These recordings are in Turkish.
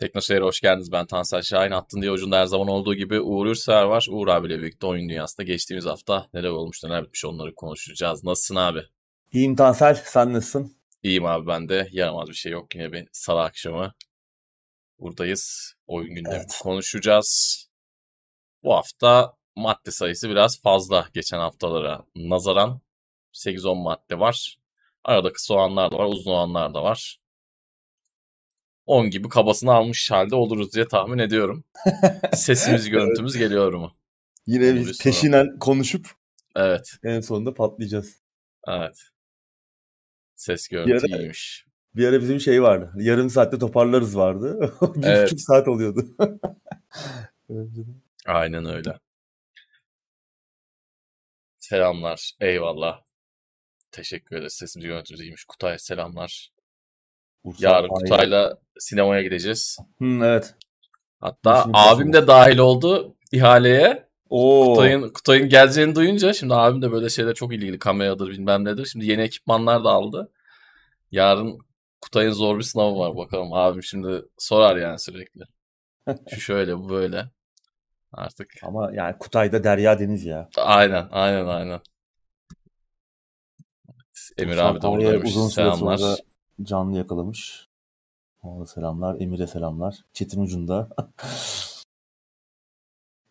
Teknoseyir'e hoş geldiniz. Ben Tansel Şahin. Attın diye ucunda her zaman olduğu gibi Uğur Ürser var. Uğur abiyle birlikte oyun dünyasında geçtiğimiz hafta neler olmuş neler bitmiş onları konuşacağız. Nasılsın abi? İyiyim Tansel. Sen nasılsın? İyiyim abi ben de. Yaramaz bir şey yok. Yine bir salı akşamı buradayız. Oyun gündemi evet. konuşacağız. Bu hafta madde sayısı biraz fazla geçen haftalara nazaran. 8-10 madde var. Arada kısa olanlar da var, uzun olanlar da var. 10 gibi kabasını almış halde oluruz diye tahmin ediyorum. Sesimiz, görüntümüz geliyor mu? Yine biz peşinen konuşup evet. en sonunda patlayacağız. Evet. Ses görüntü bir ara, iyiymiş. Bir ara bizim şey vardı. Yarım saatte toparlarız vardı. bir evet. buçuk saat oluyordu. Aynen öyle. Selamlar. Eyvallah. Teşekkür ederiz. Sesimiz görüntümüz iyiymiş. Kutay selamlar. Bursa, Yarın Kutay'la sinemaya gideceğiz. Hı, evet. Hatta şimdi abim de dahil oldu ihaleye. Oo. Kutay'ın, Kutay'ın geleceğini duyunca şimdi abim de böyle şeyler çok ilgili kameradır bilmem nedir. Şimdi yeni ekipmanlar da aldı. Yarın Kutay'ın zor bir sınavı var bakalım. Abim şimdi sorar yani sürekli. Şu şöyle bu böyle. Artık. Ama yani Kutay'da derya deniz ya. Aynen aynen aynen. Emir abi de buradaymış. Uzun Selamlar canlı yakalamış. Ona selamlar. Emir'e selamlar. Çetin ucunda.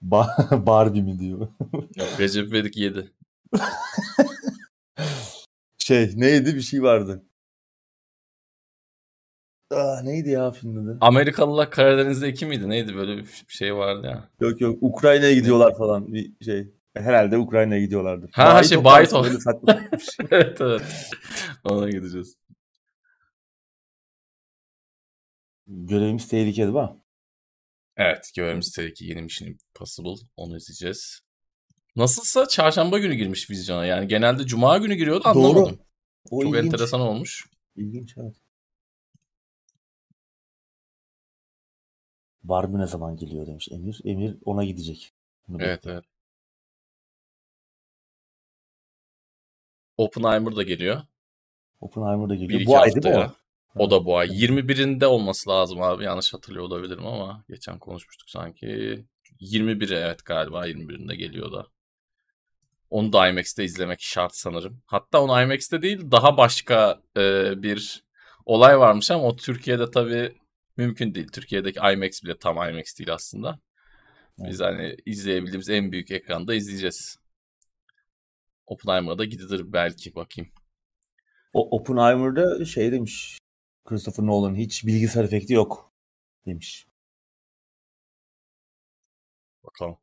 Ba- Barbie mi diyor. Recep İvedik yedi. şey neydi bir şey vardı. Aa, neydi ya filmde? Amerikalılar Karadeniz'de iki miydi? Neydi böyle bir şey vardı ya. Yok yok Ukrayna'ya gidiyorlar falan bir şey. Herhalde Ukrayna'ya gidiyorlardı. Ha Bayit şey Bayit evet evet. Ona gideceğiz. Görevimiz tehlikeli değil mi? Evet görevimiz tehlikeli. Yeni Mission Impossible. Onu izleyeceğiz. Nasılsa çarşamba günü girmiş vizyona. Yani genelde cuma günü giriyordu anlamadım. Doğru. O Çok ilginç. enteresan olmuş. İlginç evet. Barbie ne zaman geliyor demiş Emir. Emir ona gidecek. Bunu evet bekliyor. evet. Oppenheimer da geliyor. Oppenheimer da geliyor. Bu ay değil mi o? Da bu ay. 21'inde olması lazım abi. Yanlış hatırlıyor olabilirim ama geçen konuşmuştuk sanki. 21'e evet galiba 21'inde geliyor da. Onu da IMAX'te izlemek şart sanırım. Hatta onu IMAX'te değil daha başka e, bir olay varmış ama o Türkiye'de tabii mümkün değil. Türkiye'deki IMAX bile tam IMAX değil aslında. Biz hani izleyebildiğimiz en büyük ekranda izleyeceğiz. Oppenheimer'da gidilir belki bakayım. O Oppenheimer'da şey demiş. Christopher Nolan hiç bilgisayar efekti yok demiş. Bakalım.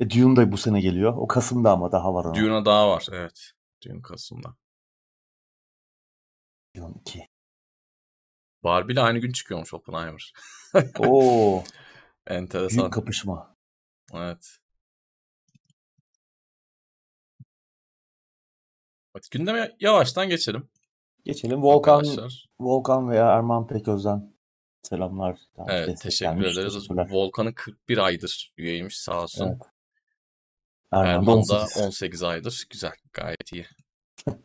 E, Dune da bu sene geliyor. O Kasım'da ama daha var ona. Dune'a daha var evet. Dune Kasım'da. Dune 2. Barbie ile aynı gün çıkıyormuş Oppenheimer. Oo. Enteresan. Büyük kapışma. Evet. Hadi gündeme yavaştan geçelim. Geçelim. Volkan Arkadaşlar. Volkan veya Erman Peköz'den selamlar. Evet teşekkür ederiz. Volkan'ın 41 aydır üyeymiş sağ olsun. Evet. Erman, Erman da 18. 18 aydır. Güzel gayet iyi.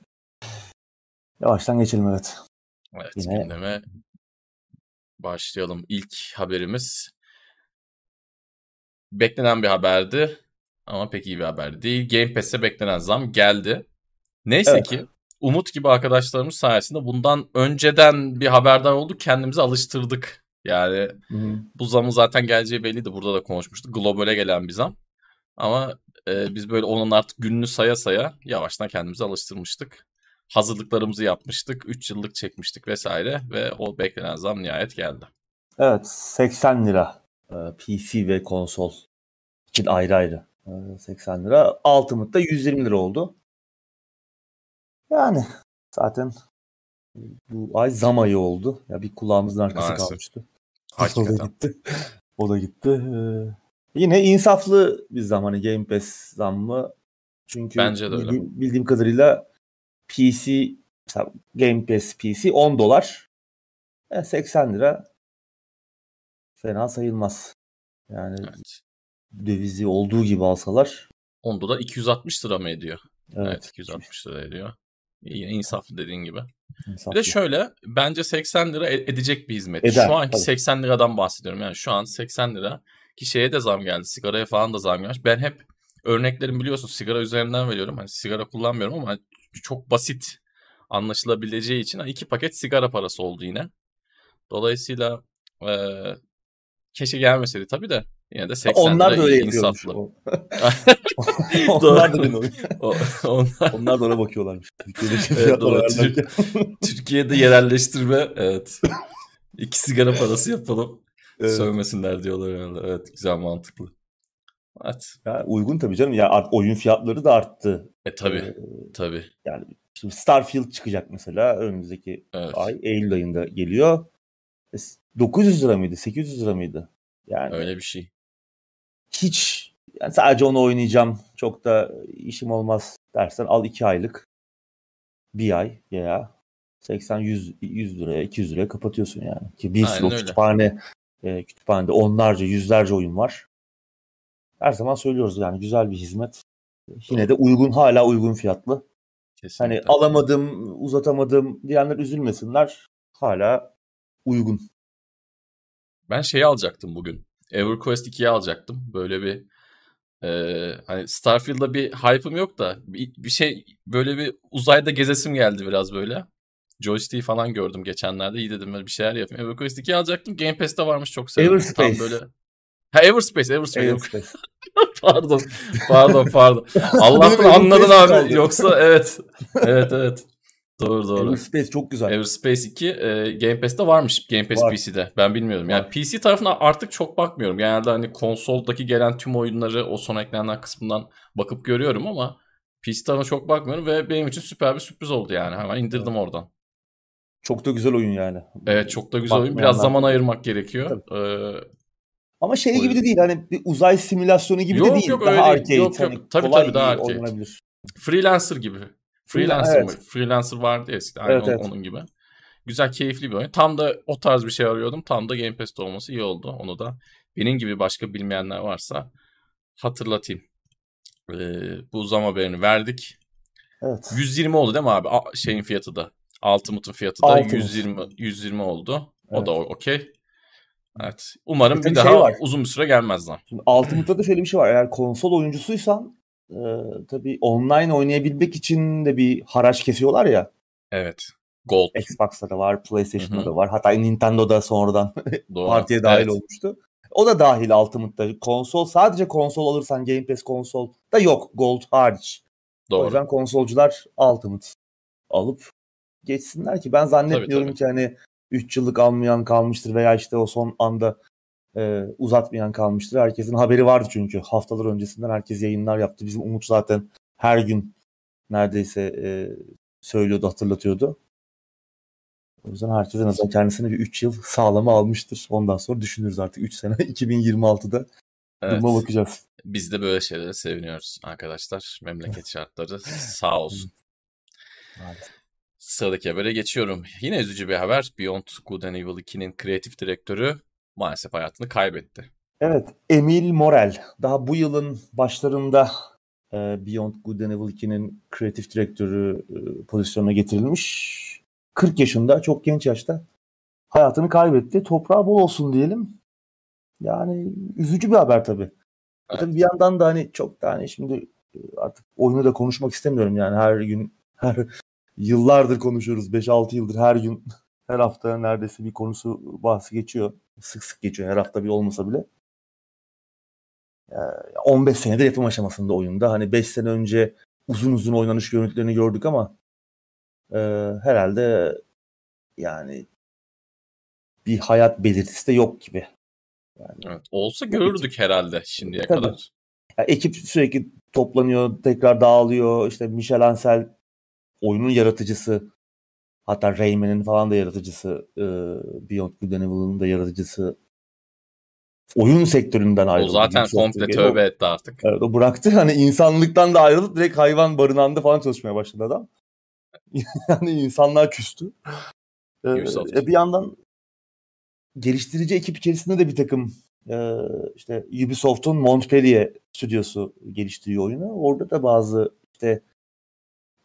Yavaştan geçelim evet. Evet Yine... gündeme başlayalım. İlk haberimiz beklenen bir haberdi ama pek iyi bir haber değil. Game Pass'e beklenen zam geldi. Neyse evet. ki Umut gibi arkadaşlarımız sayesinde bundan önceden bir haberdar olduk. Kendimizi alıştırdık. Yani Hı-hı. bu zamın zaten geleceği belliydi. Burada da konuşmuştuk. Globale gelen bir zam. Ama e, biz böyle onun artık gününü saya saya yavaştan kendimizi alıştırmıştık. Hazırlıklarımızı yapmıştık. 3 yıllık çekmiştik vesaire ve o beklenen zam nihayet geldi. Evet 80 lira e, PC ve konsol için ayrı ayrı 80 e, lira. Ultimate'da 120 lira oldu. Yani zaten bu ay zam ayı oldu. Ya bir kulağımızın arkası Maalesef. kalmıştı. Hakikaten. O da gitti. O da gitti. Ee, yine insaflı bir zaman hani Game Pass zammı. Çünkü Bence de öyle. Bildiğim, bildiğim kadarıyla PC mesela Game Pass PC 10 dolar. Yani 80 lira fena sayılmaz. Yani evet. dövizi olduğu gibi alsalar. Onda da 260 lira mı ediyor? Evet. evet 260 lira ediyor. İnsaflı dediğin gibi. İnsaflı. Bir de şöyle bence 80 lira e, edecek bir hizmet. Eder, şu anki tabii. 80 liradan bahsediyorum. Yani şu an 80 lira ki şeye de zam geldi. Sigaraya falan da zam gelmiş. Ben hep örneklerim biliyorsun sigara üzerinden veriyorum. Hani sigara kullanmıyorum ama çok basit anlaşılabileceği için iki paket sigara parası oldu yine. Dolayısıyla e, keşke gelmeseydi tabii de yine de 80 onlar lira da öyle insaflı. onlar da öyle onlar... onlar da ona bakıyorlarmış. Evet, doğru. Türkiye'de yerelleştirme evet. İki sigara parası yapalım. Evet. Sövmesinler diyorlar herhalde. Evet güzel mantıklı. Evet. Ya, uygun tabii canım. Ya oyun fiyatları da arttı. E tabii. Ee, tabii. Yani şimdi Starfield çıkacak mesela önümüzdeki evet. ay Eylül ayında geliyor. 900 lira mıydı? 800 lira mıydı? Yani öyle bir şey. Hiç yani sadece onu oynayacağım. Çok da işim olmaz dersen al 2 aylık. Bir ay ya 80 100 100 liraya 200 liraya kapatıyorsun yani. Ki bir sürü kütüphane e, kütüphanede onlarca yüzlerce oyun var. Her zaman söylüyoruz yani güzel bir hizmet. Yine de uygun hala uygun fiyatlı. Kesinlikle. Hani alamadım, uzatamadım diyenler üzülmesinler. Hala uygun. Ben şeyi alacaktım bugün. EverQuest 2'yi alacaktım. Böyle bir e, hani Starfield'da bir hype'ım yok da bir, bir şey böyle bir uzayda gezesim geldi biraz böyle. Joystick'i falan gördüm geçenlerde. İyi dedim böyle bir şeyler yapayım. EverQuest 2'yi alacaktım. Game Pass'te varmış çok sevdim. Everspace. Tam böyle Ha Everspace, Everspace. Everspace. pardon, pardon, pardon. Allah'tan anladın abi. Yoksa evet, evet, evet. Doğru doğru. Everspace çok güzel. Everspace 2 e, Game Pass'te varmış. Game Pass Var. PC'de. Ben bilmiyorum. Yani Var. PC tarafına artık çok bakmıyorum. Genelde hani konsoldaki gelen tüm oyunları o son eklenen kısmından bakıp görüyorum ama PC tarafına çok bakmıyorum ve benim için süper bir sürpriz oldu yani. Hemen indirdim evet. oradan. Çok da güzel oyun yani. Evet çok da güzel oyun. Biraz zaman ayırmak gerekiyor. Ee, ama şey gibi de değil hani bir uzay simülasyonu gibi yok, de değil. Yok daha öyle arcade. Yok yok. Hani tabii tabii daha arcade. Freelancer gibi. Freelancer evet. mı? Freelancer vardı eskiden. Evet, evet. onun gibi. Güzel, keyifli bir oyun. Tam da o tarz bir şey arıyordum. Tam da Game Pass'te olması iyi oldu. Onu da benim gibi başka bilmeyenler varsa hatırlatayım. Ee, bu zam haberini verdik. Evet. 120 oldu değil mi abi? A- şeyin fiyatı da. Ultimate'ın fiyatı da Ultimate. 120 120 oldu. O evet. da okey. Evet. Umarım bir, bir daha şey var. uzun bir süre gelmez lan. Ultimate'da da şöyle bir şey var. Eğer konsol oyuncusuysan e, tabii online oynayabilmek için de bir haraç kesiyorlar ya. Evet. Gold. Xbox'ta da var, PlayStation'da da var. Hatta Nintendo'da sonradan partiye dahil evet. olmuştu. O da dahil Ultimate'da. Konsol sadece konsol alırsan Game Pass konsol da yok. Gold hariç. Doğru. O yüzden konsolcular Ultimate alıp geçsinler ki ben zannetmiyorum tabii, tabii. ki hani 3 yıllık almayan kalmıştır veya işte o son anda e, uzatmayan kalmıştır. Herkesin haberi vardı çünkü haftalar öncesinden herkes yayınlar yaptı. Bizim Umut zaten her gün neredeyse e, söylüyordu, hatırlatıyordu. O yüzden herkes en azından kendisine bir 3 yıl sağlama almıştır. Ondan sonra düşünürüz artık 3 sene 2026'da evet. duruma bakacağız. Biz de böyle şeylere seviniyoruz arkadaşlar. Memleket şartları sağ olsun. Maalesef. Sıradaki habere geçiyorum. Yine üzücü bir haber. Beyond Good and Evil 2'nin kreatif direktörü maalesef hayatını kaybetti. Evet, Emil Morel. Daha bu yılın başlarında e, Beyond Good and Evil 2'nin kreatif direktörü e, pozisyonuna getirilmiş. 40 yaşında, çok genç yaşta hayatını kaybetti. Toprağı bol olsun diyelim. Yani üzücü bir haber tabii. Evet. Tabii bir yandan da hani çok da hani şimdi e, artık oyunu da konuşmak istemiyorum yani her gün her yıllardır konuşuyoruz. 5-6 yıldır her gün her hafta neredeyse bir konusu bahsi geçiyor. Sık sık geçiyor her hafta bir olmasa bile. 15 senedir yapım aşamasında oyunda. Hani 5 sene önce uzun uzun oynanış görüntülerini gördük ama e, herhalde yani bir hayat belirtisi de yok gibi. Yani, evet, olsa görürdük ekip, herhalde şimdiye tabii. kadar. Yani ekip sürekli toplanıyor, tekrar dağılıyor. İşte Michel Ancel oyunun yaratıcısı hatta Rayman'in falan da yaratıcısı e, Beyond Good and Evil'ın da yaratıcısı oyun sektöründen ayrıldı. O zaten komple tövbe etti artık. Evet, o bıraktı. Hani insanlıktan da ayrılıp direkt hayvan barınağında falan çalışmaya başladı adam. yani insanlar küstü. Ee, bir yandan geliştirici ekip içerisinde de bir takım e, işte Ubisoft'un Montpellier stüdyosu geliştiriyor oyunu. Orada da bazı işte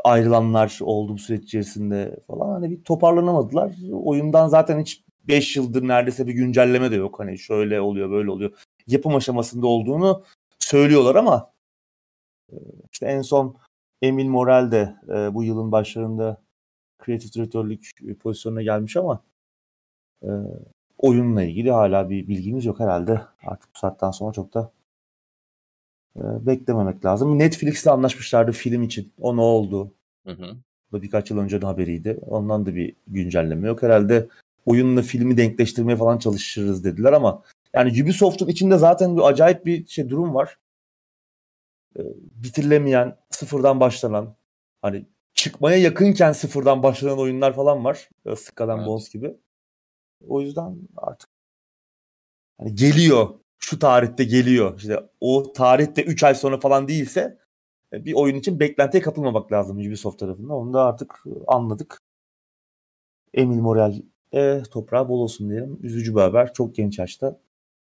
ayrılanlar oldu bu süreç içerisinde falan. Hani bir toparlanamadılar. Oyundan zaten hiç 5 yıldır neredeyse bir güncelleme de yok. Hani şöyle oluyor böyle oluyor. Yapım aşamasında olduğunu söylüyorlar ama e, işte en son Emil Morel de e, bu yılın başlarında kreatif direktörlük pozisyonuna gelmiş ama e, oyunla ilgili hala bir bilgimiz yok herhalde. Artık bu saatten sonra çok da e, beklememek lazım. Netflix'le anlaşmışlardı film için. O ne oldu? Hı hı. Bu birkaç yıl önce de haberiydi. Ondan da bir güncelleme yok. Herhalde oyunla filmi denkleştirmeye falan çalışırız dediler ama yani Ubisoft'un içinde zaten bir acayip bir şey durum var. E, bitirilemeyen, sıfırdan başlanan, hani çıkmaya yakınken sıfırdan başlanan oyunlar falan var. Sıkadan evet. Bones gibi. O yüzden artık hani geliyor. Şu tarihte geliyor. İşte o tarihte 3 ay sonra falan değilse e, bir oyun için beklentiye kapılmamak lazım Ubisoft tarafından. Onu da artık anladık. Emil Morel e, toprağı bol olsun diyelim. Üzücü bir haber. Çok genç yaşta.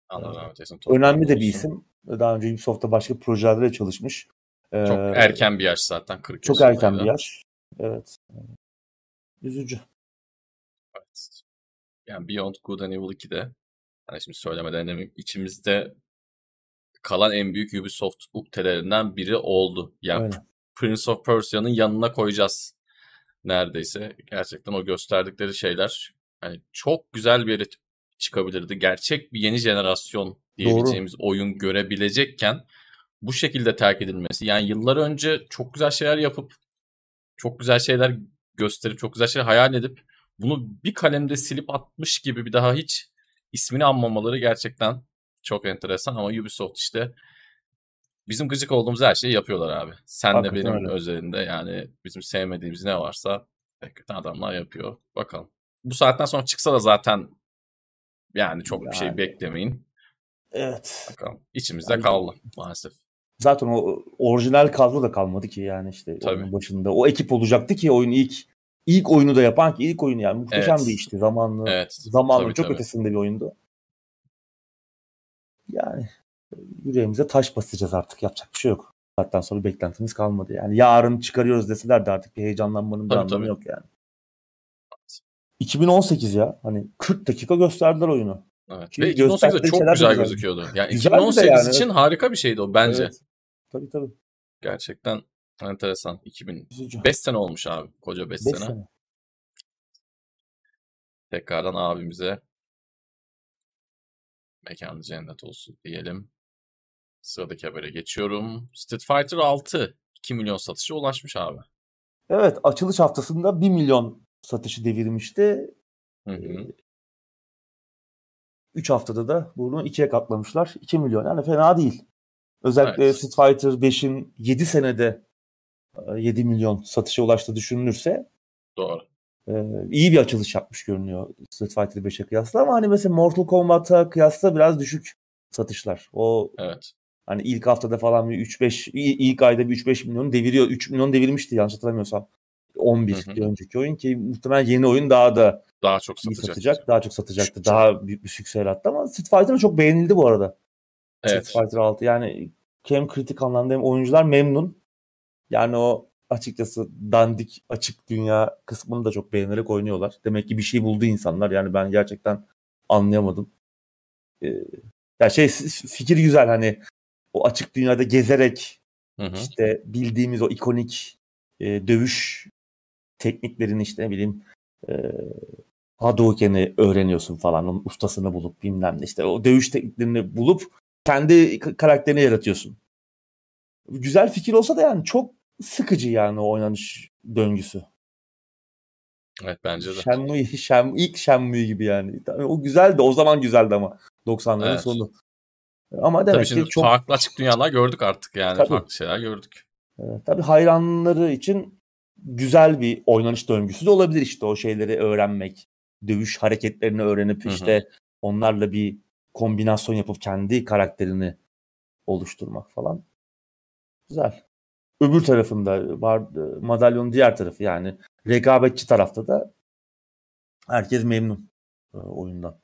Allah rahmet eylesin. Önemli de bir isim. Daha önce Ubisoft'ta başka projelerde çalışmış. Çok ee, erken bir yaş zaten 40 Çok erken bir yaş. Evet. Üzücü. Evet. Yani Beyond Good and Evil 2'de hani şimdi söylemeden demek içimizde kalan en büyük Ubisoft uktelerinden biri oldu. Yani Öyle. Prince of Persia'nın yanına koyacağız neredeyse. Gerçekten o gösterdikleri şeyler hani çok güzel bir yere çıkabilirdi. Gerçek bir yeni jenerasyon diyebileceğimiz Doğru. oyun görebilecekken bu şekilde terk edilmesi. Yani yıllar önce çok güzel şeyler yapıp çok güzel şeyler gösterip çok güzel şeyler hayal edip bunu bir kalemde silip atmış gibi bir daha hiç ismini anmamaları gerçekten çok enteresan ama Ubisoft işte bizim gıcık olduğumuz her şeyi yapıyorlar abi. Sen Hakikaten de benim öyle. özelinde yani bizim sevmediğimiz ne varsa hakikaten adamlar yapıyor. Bakalım. Bu saatten sonra çıksa da zaten yani çok yani. bir şey beklemeyin. Evet. Bakalım. İçimizde yani, kaldı maalesef. Zaten o orijinal kadro da kalmadı ki yani işte Tabii. oyunun başında. O ekip olacaktı ki oyun ilk ilk oyunu da yapan ki ilk oyunu yani muhteşem evet. bir işti zamanlı. Evet. Zamanlı tabii, çok tabii. ötesinde bir oyundu. Yani yüreğimize taş basacağız artık yapacak bir şey yok. Zaten sonra beklentimiz kalmadı. Yani yarın çıkarıyoruz deseler de artık bir heyecanlanmanın bir tabii, anlamı tabii. yok yani. 2018 ya. Hani 40 dakika gösterdiler oyunu. Evet. Ve 2018'de çok güzel, güzel gözüküyordu. Yani güzel 2018 yani, için harika bir şeydi o bence. Evet. Tabii tabii. Gerçekten enteresan. 2005 sene olmuş abi. Koca 5 sene. sene. Tekrardan abimize mekanı cennet olsun diyelim. Sıradaki habere geçiyorum. Street Fighter 6 2 milyon satışa ulaşmış abi. Evet açılış haftasında 1 milyon satışı devirmişti. Hı hı. 3 haftada da bunu ikiye katlamışlar. 2 milyon yani fena değil. Özellikle evet. Street Fighter 5'in 7 senede 7 milyon satışa ulaştı düşünülürse Doğru. E, iyi bir açılış yapmış görünüyor Street Fighter 5'e kıyasla ama hani mesela Mortal Kombat'a kıyasla biraz düşük satışlar. O evet. hani ilk haftada falan bir 3-5 ilk ayda bir 3-5 milyon deviriyor. 3 milyon devirmişti yanlış hatırlamıyorsam. 11 hı hı. bir önceki oyun ki muhtemelen yeni oyun daha da daha çok satacak. satacak daha çok satacaktı. Çok daha büyük bir sükse yarattı ama Street Fighter çok beğenildi bu arada. Evet. Street Fighter 6 yani hem kritik anlamda hem oyuncular memnun. Yani o açıkçası dandik açık dünya kısmını da çok beğenerek oynuyorlar. Demek ki bir şey buldu insanlar. Yani ben gerçekten anlayamadım. Ee, ya şey fikir güzel hani o açık dünyada gezerek hı hı. işte bildiğimiz o ikonik e, dövüş tekniklerini işte ne bileyim e, Hadouken'i öğreniyorsun falan. Onun ustasını bulup bilmem ne işte o dövüş tekniklerini bulup kendi karakterini yaratıyorsun. Güzel fikir olsa da yani çok sıkıcı yani o oynanış döngüsü. Evet bence de. Shenmue, Shenmue, ilk Shenmue gibi yani. O güzeldi. O zaman güzeldi ama. 90'ların evet. sonu. Ama demek tabii ki çok... farklı açık dünyalar gördük artık yani. Tabii. Farklı şeyler gördük. Evet, tabii hayranları için güzel bir oynanış döngüsü de olabilir işte o şeyleri öğrenmek. Dövüş hareketlerini öğrenip Hı-hı. işte onlarla bir kombinasyon yapıp kendi karakterini oluşturmak falan. Güzel. Öbür tarafında var madalyonun diğer tarafı yani rekabetçi tarafta da herkes memnun e, oyundan.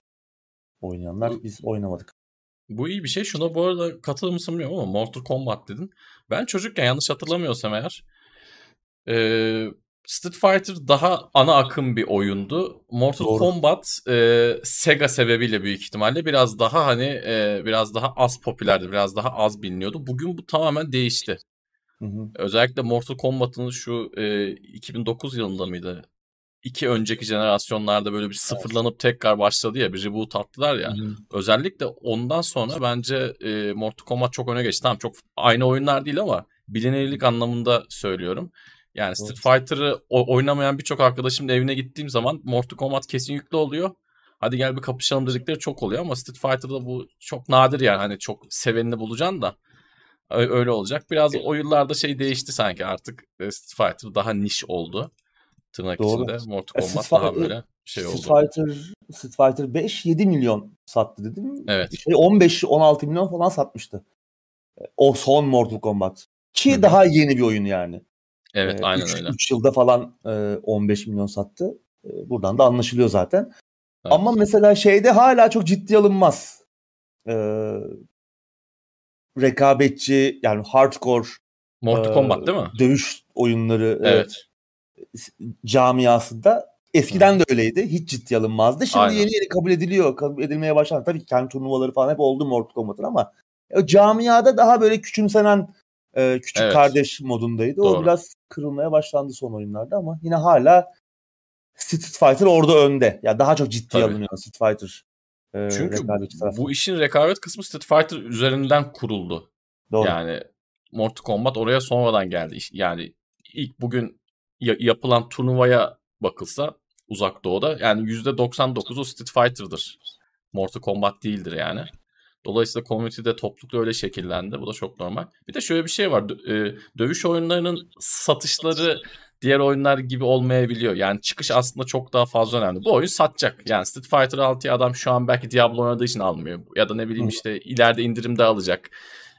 Oynayanlar biz oynamadık. Bu iyi bir şey. Şuna bu arada katılır mısın bilmiyorum ama Mortal Kombat dedin. Ben çocukken yanlış hatırlamıyorsam eğer Ee, Street Fighter daha ana akım bir oyundu. Mortal Doğru. Kombat e, Sega sebebiyle büyük ihtimalle biraz daha hani e, biraz daha az popülerdi, biraz daha az biliniyordu. Bugün bu tamamen değişti. Hı hı. Özellikle Mortal Kombat'ın şu e, 2009 yılında mıydı? İki önceki jenerasyonlarda böyle bir sıfırlanıp tekrar başladı ya bir reboot attılar ya. Hı hı. Özellikle ondan sonra bence e, Mortal Kombat çok öne geçti. Tamam çok aynı oyunlar değil ama bilinirlik anlamında söylüyorum. Yani Street Fighter'ı oynamayan birçok arkadaşımın evine gittiğim zaman Mortal Kombat kesin yüklü oluyor. Hadi gel bir kapışalım dedikleri çok oluyor ama Street Fighter'da bu çok nadir yani hani çok sevenini bulacaksın da öyle olacak. Biraz o yıllarda şey değişti sanki artık e, Street Fighter daha niş oldu. Tırnak Doğru. içinde Mortal e, Kombat daha böyle şey oldu. Street Fighter, Street Fighter 5 7 milyon sattı dedim. Evet. Şey 15-16 milyon falan satmıştı. O son Mortal Kombat. Ki Hı-hı. daha yeni bir oyun yani. Evet e, aynen üç, öyle. 3 yılda falan e, 15 milyon sattı. E, buradan da anlaşılıyor zaten. Evet. Ama mesela şeyde hala çok ciddi alınmaz. E, rekabetçi yani hardcore Mortal e, Kombat değil mi? Dövüş oyunları evet. e, camiasında eskiden Hı. de öyleydi. Hiç ciddi alınmazdı. Şimdi Aynen. yeni yeni kabul ediliyor. Kabul edilmeye başlandı. Tabii ki kendi turnuvaları falan hep oldu Mortal Kombat'ın ama o camiada daha böyle küçümsenen e, küçük evet. kardeş modundaydı. Doğru. O biraz kırılmaya başlandı son oyunlarda ama yine hala Street Fighter orada önde. Ya yani daha çok ciddi Tabii. alınıyor Street Fighter. E, Çünkü bu işin rekabet kısmı Street Fighter üzerinden kuruldu. Doğru. Yani Mortal Kombat oraya sonradan geldi. Yani ilk bugün yapılan turnuvaya bakılsa uzak doğuda yani %99'u Street Fighter'dır. Mortal Kombat değildir yani. Dolayısıyla community'de toplulukta öyle şekillendi. Bu da çok normal. Bir de şöyle bir şey var. Dövüş oyunlarının satışları diğer oyunlar gibi olmayabiliyor. Yani çıkış aslında çok daha fazla önemli. Bu oyun satacak. Yani Street Fighter 6'yı adam şu an belki Diablo oynadığı için almıyor. Ya da ne bileyim işte ileride indirimde alacak.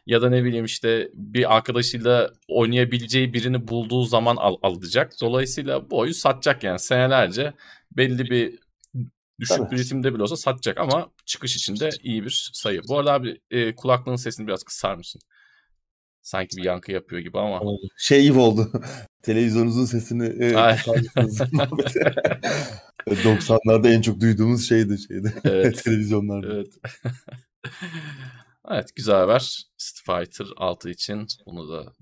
Ya da ne bileyim işte bir arkadaşıyla oynayabileceği birini bulduğu zaman al alacak. Dolayısıyla bu oyun satacak yani senelerce belli bir düşük bir ritimde bile olsa satacak ama çıkış için de iyi bir sayı. Bu arada abi e, kulaklığın sesini biraz kısar mısın? Sanki bir yankı yapıyor gibi ama. Şey gibi oldu. Televizyonunuzun sesini e, 90'larda en çok duyduğumuz şeydi şeydi. Evet. Televizyonlarda. Evet. evet güzel haber. Street Fighter 6 için bunu da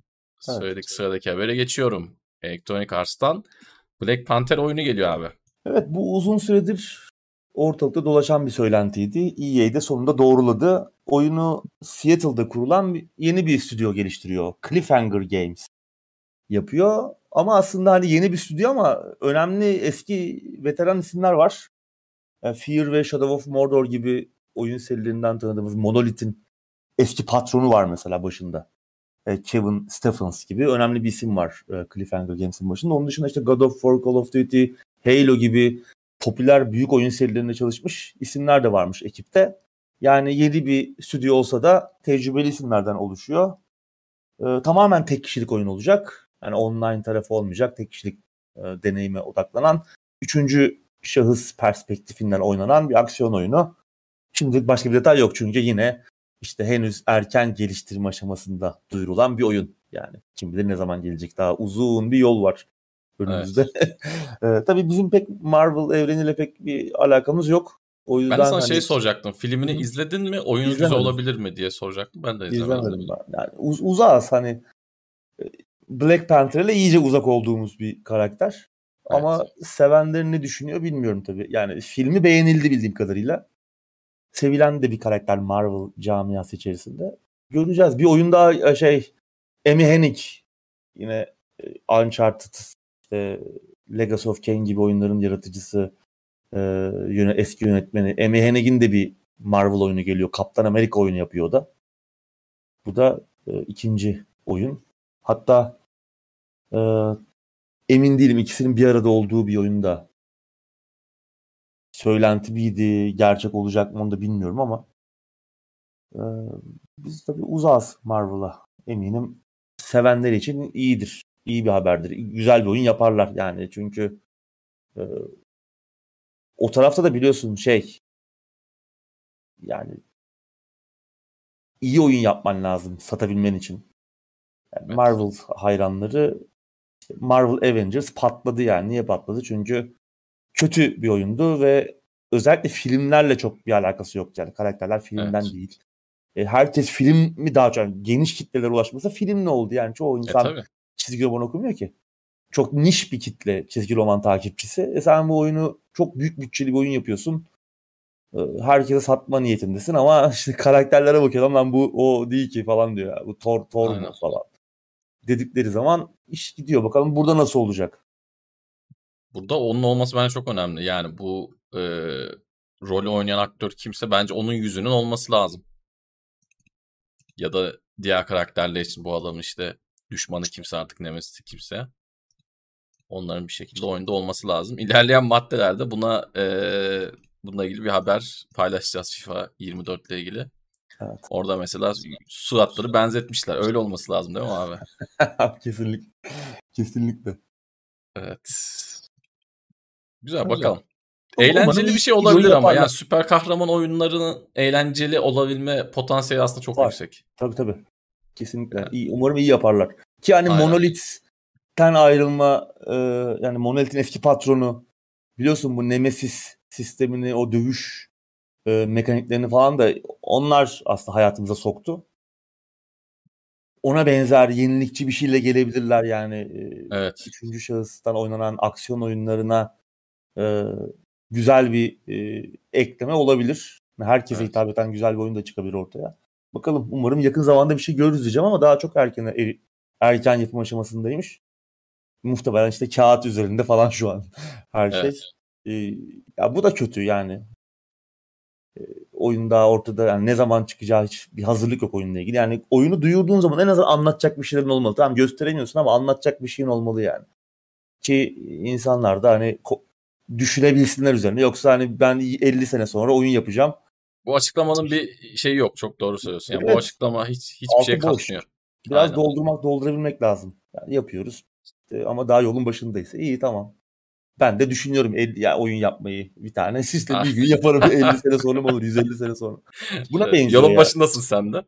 söyledik. Evet. Sıradaki habere geçiyorum. Electronic Arts'tan Black Panther oyunu geliyor abi. Evet bu uzun süredir ortalıkta dolaşan bir söylentiydi. EA de sonunda doğruladı. Oyunu Seattle'da kurulan yeni bir stüdyo geliştiriyor. Cliffhanger Games yapıyor. Ama aslında hani yeni bir stüdyo ama önemli eski veteran isimler var. Yani Fear ve Shadow of Mordor gibi oyun serilerinden tanıdığımız Monolith'in eski patronu var mesela başında. E, Kevin Stephens gibi önemli bir isim var e, Cliffhanger Games'in başında. Onun dışında işte God of War, Call of Duty, Halo gibi popüler büyük oyun serilerinde çalışmış isimler de varmış ekipte. Yani yeni bir stüdyo olsa da tecrübeli isimlerden oluşuyor. Ee, tamamen tek kişilik oyun olacak. Yani online tarafı olmayacak. Tek kişilik e, deneyime odaklanan. Üçüncü şahıs perspektifinden oynanan bir aksiyon oyunu. Şimdi başka bir detay yok çünkü yine işte henüz erken geliştirme aşamasında duyurulan bir oyun. Yani kim bilir ne zaman gelecek daha uzun bir yol var önümüzde. Evet. e, tabii bizim pek Marvel evreniyle pek bir alakamız yok. O yüzden ben sana hani... şey soracaktım. Filmini izledin mi? Oyun güzel olabilir mi diye soracaktım. Ben de izlemedim. izlemedim ben. Yani uz- uzağız hani e, Black Panther ile iyice uzak olduğumuz bir karakter. Evet. Ama sevenler ne düşünüyor bilmiyorum tabii. Yani filmi beğenildi bildiğim kadarıyla. Sevilen de bir karakter Marvel camiası içerisinde. Göreceğiz. Bir oyunda e, şey Amy Hennig yine e, Uncharted işte Legacy of Kain gibi oyunların yaratıcısı e, eski yönetmeni Amy Hennig'in de bir Marvel oyunu geliyor. Kaptan Amerika oyunu yapıyor da. Bu da e, ikinci oyun. Hatta e, emin değilim ikisinin bir arada olduğu bir oyunda. Söylenti miydi, gerçek olacak mı onu da bilmiyorum ama e, biz tabii uzağız Marvel'a. Eminim sevenler için iyidir iyi bir haberdir. Güzel bir oyun yaparlar yani çünkü e, o tarafta da biliyorsun şey yani iyi oyun yapman lazım satabilmen için. Yani Marvel hayranları Marvel Avengers patladı yani. Niye patladı? Çünkü kötü bir oyundu ve özellikle filmlerle çok bir alakası yok yani karakterler filmden evet. değil. E, herkes film mi daha çok yani geniş kitlelere ulaşması film ne oldu yani çoğu e, insan e, çizgi roman okumuyor ki. Çok niş bir kitle çizgi roman takipçisi. E sen bu oyunu çok büyük bütçeli bir oyun yapıyorsun. E, herkese satma niyetindesin ama işte karakterlere bakıyorum lan bu o değil ki falan diyor. Ya. Bu Thor Thor mu falan. Dedikleri zaman iş gidiyor. Bakalım burada nasıl olacak? Burada onun olması bence çok önemli. Yani bu e, rolü oynayan aktör kimse bence onun yüzünün olması lazım. Ya da diğer karakterler için bu adamın işte düşmanı kimse artık nemesi kimse. Onların bir şekilde oyunda olması lazım. İlerleyen maddelerde buna e, bununla ilgili bir haber paylaşacağız FIFA 24 ile ilgili. Evet. Orada mesela suratları benzetmişler. Öyle olması lazım değil mi abi? Kesinlikle. Kesinlikle. Evet. Güzel bakalım. Eğlenceli bir şey olabilir ama yani süper kahraman oyunlarının eğlenceli olabilme potansiyeli aslında çok Var. yüksek. Tabii tabii. Kesinlikle. Yani. İyi, umarım iyi yaparlar. Ki hani Aynen. Monolith'ten ayrılma e, yani Monolith'in eski patronu biliyorsun bu Nemesis sistemini o dövüş e, mekaniklerini falan da onlar aslında hayatımıza soktu. Ona benzer yenilikçi bir şeyle gelebilirler yani. E, evet. Üçüncü şahıstan oynanan aksiyon oyunlarına e, güzel bir e, ekleme olabilir. Herkese evet. hitap eden güzel bir oyun da çıkabilir ortaya. Bakalım umarım yakın zamanda bir şey görürüz diyeceğim ama daha çok erken er, erken yapım aşamasındaymış. Muhtemelen işte kağıt üzerinde falan şu an her şey. Evet. Ee, ya bu da kötü yani. Ee, oyun daha ortada yani ne zaman çıkacağı hiç bir hazırlık yok oyunla ilgili. Yani oyunu duyurduğun zaman en azından anlatacak bir şeylerin olmalı. Tamam gösteremiyorsun ama anlatacak bir şeyin olmalı yani. Ki insanlar da hani düşünebilsinler üzerine. Yoksa hani ben 50 sene sonra oyun yapacağım. Bu açıklamanın bir şeyi yok. Çok doğru söylüyorsun. Yani evet. Bu açıklama hiç hiçbir Altı şey katmıyor. Biraz Aynen. doldurmak, doldurabilmek lazım. Yani yapıyoruz. İşte ama daha yolun başındaysa iyi tamam. Ben de düşünüyorum el, ya oyun yapmayı bir tane. Işte bir gün yaparım 50 sene sonra mı olur 150 sene sonra. Buna benziyor Yolun ya. başındasın sen de.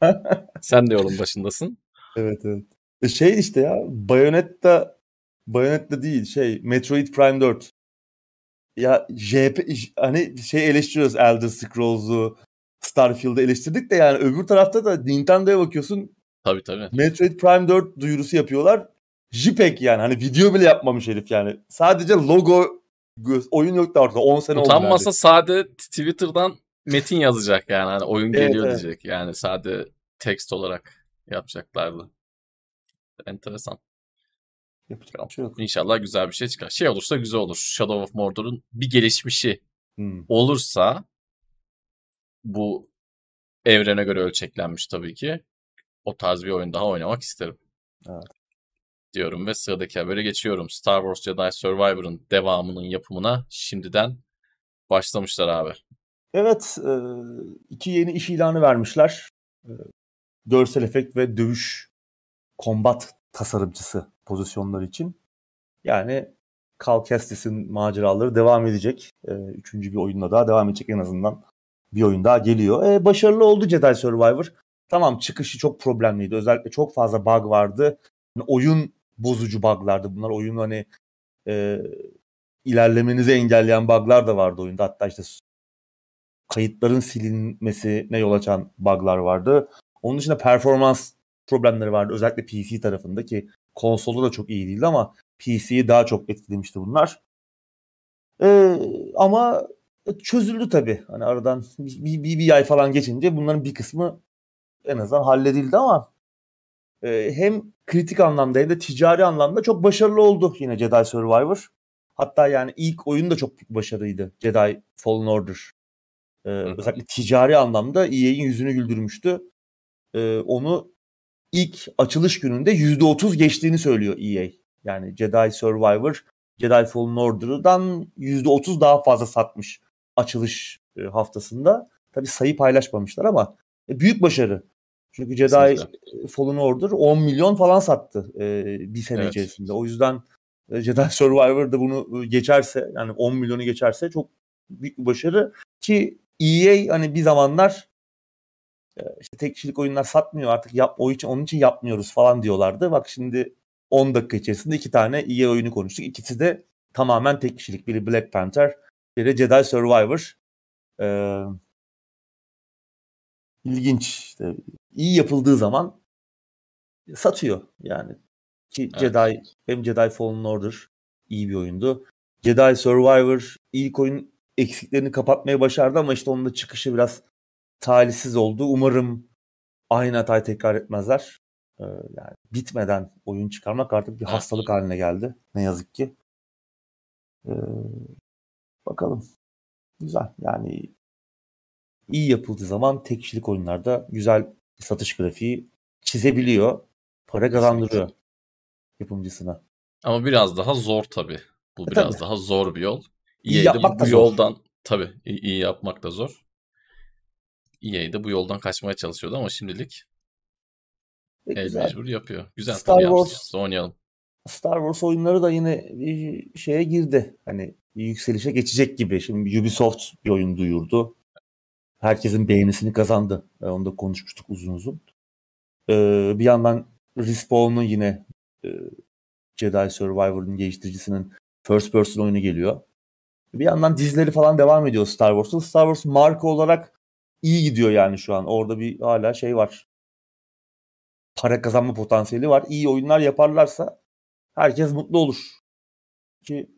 sen de yolun başındasın. Evet evet. E şey işte ya Bayonetta Bayonetta değil şey Metroid Prime 4 ya JP hani şey eleştiriyoruz Elder Scrolls'u Starfield'ı eleştirdik de yani öbür tarafta da Nintendo'ya bakıyorsun. Tabii tabii. Metroid Prime 4 duyurusu yapıyorlar. JPEG yani hani video bile yapmamış herif yani. Sadece logo oyun yoktu orada 10 sene oldu. Utanmasa sade Twitter'dan metin yazacak yani hani oyun evet, geliyor evet. diyecek. Yani sade text olarak yapacaklardı. Enteresan. Yapacak şey yok. İnşallah güzel bir şey çıkar. Şey olursa güzel olur. Shadow of Mordor'un bir gelişmişi hmm. olursa bu evrene göre ölçeklenmiş tabii ki. O tarz bir oyun daha oynamak isterim. Evet. Diyorum ve sıradaki habere geçiyorum. Star Wars Jedi Survivor'ın devamının yapımına şimdiden başlamışlar abi. Evet, iki yeni iş ilanı vermişler. Görsel efekt ve dövüş kombat tasarımcısı pozisyonlar için. Yani Cal Kestis'in maceraları devam edecek. E, üçüncü bir oyunla daha devam edecek en azından. Bir oyun daha geliyor. E, başarılı oldu Jedi Survivor. Tamam çıkışı çok problemliydi. Özellikle çok fazla bug vardı. Yani oyun bozucu buglardı. Bunlar oyun hani e, ilerlemenizi engelleyen buglar da vardı oyunda. Hatta işte kayıtların silinmesine yol açan buglar vardı. Onun dışında performans problemleri vardı. Özellikle PC tarafında ki konsolda da çok iyi değildi ama PC'yi daha çok etkilemişti bunlar. Ee, ama çözüldü tabii. Hani aradan bir, bir, bir ay falan geçince bunların bir kısmı en azından halledildi ama e, hem kritik anlamda hem de ticari anlamda çok başarılı oldu yine Jedi Survivor. Hatta yani ilk oyun da çok başarıydı. Jedi Fallen Order. Ee, özellikle ticari anlamda EA'in yüzünü güldürmüştü. Ee, onu ilk açılış gününde %30 geçtiğini söylüyor EA. Yani Jedi Survivor, Jedi Fallen Order'dan %30 daha fazla satmış açılış e, haftasında. Tabi sayı paylaşmamışlar ama e, büyük başarı. Çünkü Jedi Kesinlikle. Fallen Order 10 milyon falan sattı e, bir sene evet. içerisinde. O yüzden Jedi Survivor da bunu geçerse yani 10 milyonu geçerse çok büyük bir başarı ki EA hani bir zamanlar işte tek kişilik oyunlar satmıyor artık yap o için onun için yapmıyoruz falan diyorlardı. Bak şimdi 10 dakika içerisinde iki tane iyi oyunu konuştuk. İkisi de tamamen tek kişilik. Biri Black Panther, biri Jedi Survivor. Ee, ilginç. İşte, iyi yapıldığı zaman satıyor yani. Ki evet. Jedi hem Jedi Fallen Order iyi bir oyundu. Jedi Survivor ilk oyun eksiklerini kapatmaya başardı ama işte onun da çıkışı biraz talihsiz oldu. Umarım aynı hatayı tekrar etmezler. Ee, yani bitmeden oyun çıkarmak artık bir hastalık haline geldi. Ne yazık ki. Ee, bakalım. Güzel. Yani iyi yapıldığı zaman tek kişilik oyunlarda güzel satış grafiği çizebiliyor. Para kazandırıyor yapımcısına. Ama biraz daha zor tabii. Bu e, biraz tabii. daha zor bir yol. İyi yapmak bu da yoldan zor. tabii iyi, iyi yapmak da zor. EA de bu yoldan kaçmaya çalışıyordu ama şimdilik e, el mecbur yapıyor. Güzel Star Wars oynayalım. Star Wars oyunları da yine bir şeye girdi. Hani yükselişe geçecek gibi. Şimdi Ubisoft bir oyun duyurdu. Herkesin beğenisini kazandı. Onu da konuşmuştuk uzun uzun. Ee, bir yandan Respawn'un yine e, Jedi Survivor'ın geliştiricisinin first person oyunu geliyor. Bir yandan dizileri falan devam ediyor Star Wars'ta. Star Wars marka olarak iyi gidiyor yani şu an. Orada bir hala şey var. Para kazanma potansiyeli var. İyi oyunlar yaparlarsa herkes mutlu olur. Ki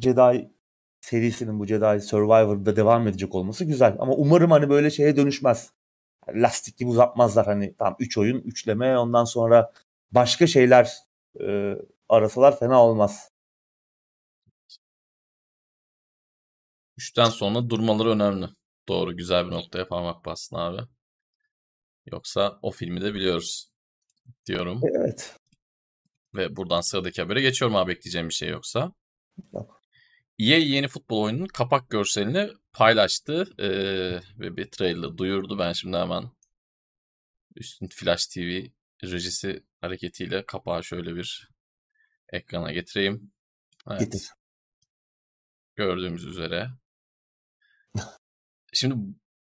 Jedi serisinin bu Jedi Survivor'da devam edecek olması güzel. Ama umarım hani böyle şeye dönüşmez. Lastik gibi uzatmazlar hani tam 3 oyun, üçleme ondan sonra başka şeyler e, arasalar fena olmaz. Üçten sonra durmaları önemli. Doğru güzel bir noktaya parmak bastın abi. Yoksa o filmi de biliyoruz diyorum. Evet. Ve buradan sıradaki habere geçiyorum abi bekleyeceğim bir şey yoksa. Yok. EA yeni futbol oyununun kapak görselini paylaştı ee, ve bir trailer duyurdu. Ben şimdi hemen üstün Flash TV rejisi hareketiyle kapağı şöyle bir ekrana getireyim. Evet. Getir. Gördüğümüz üzere. Şimdi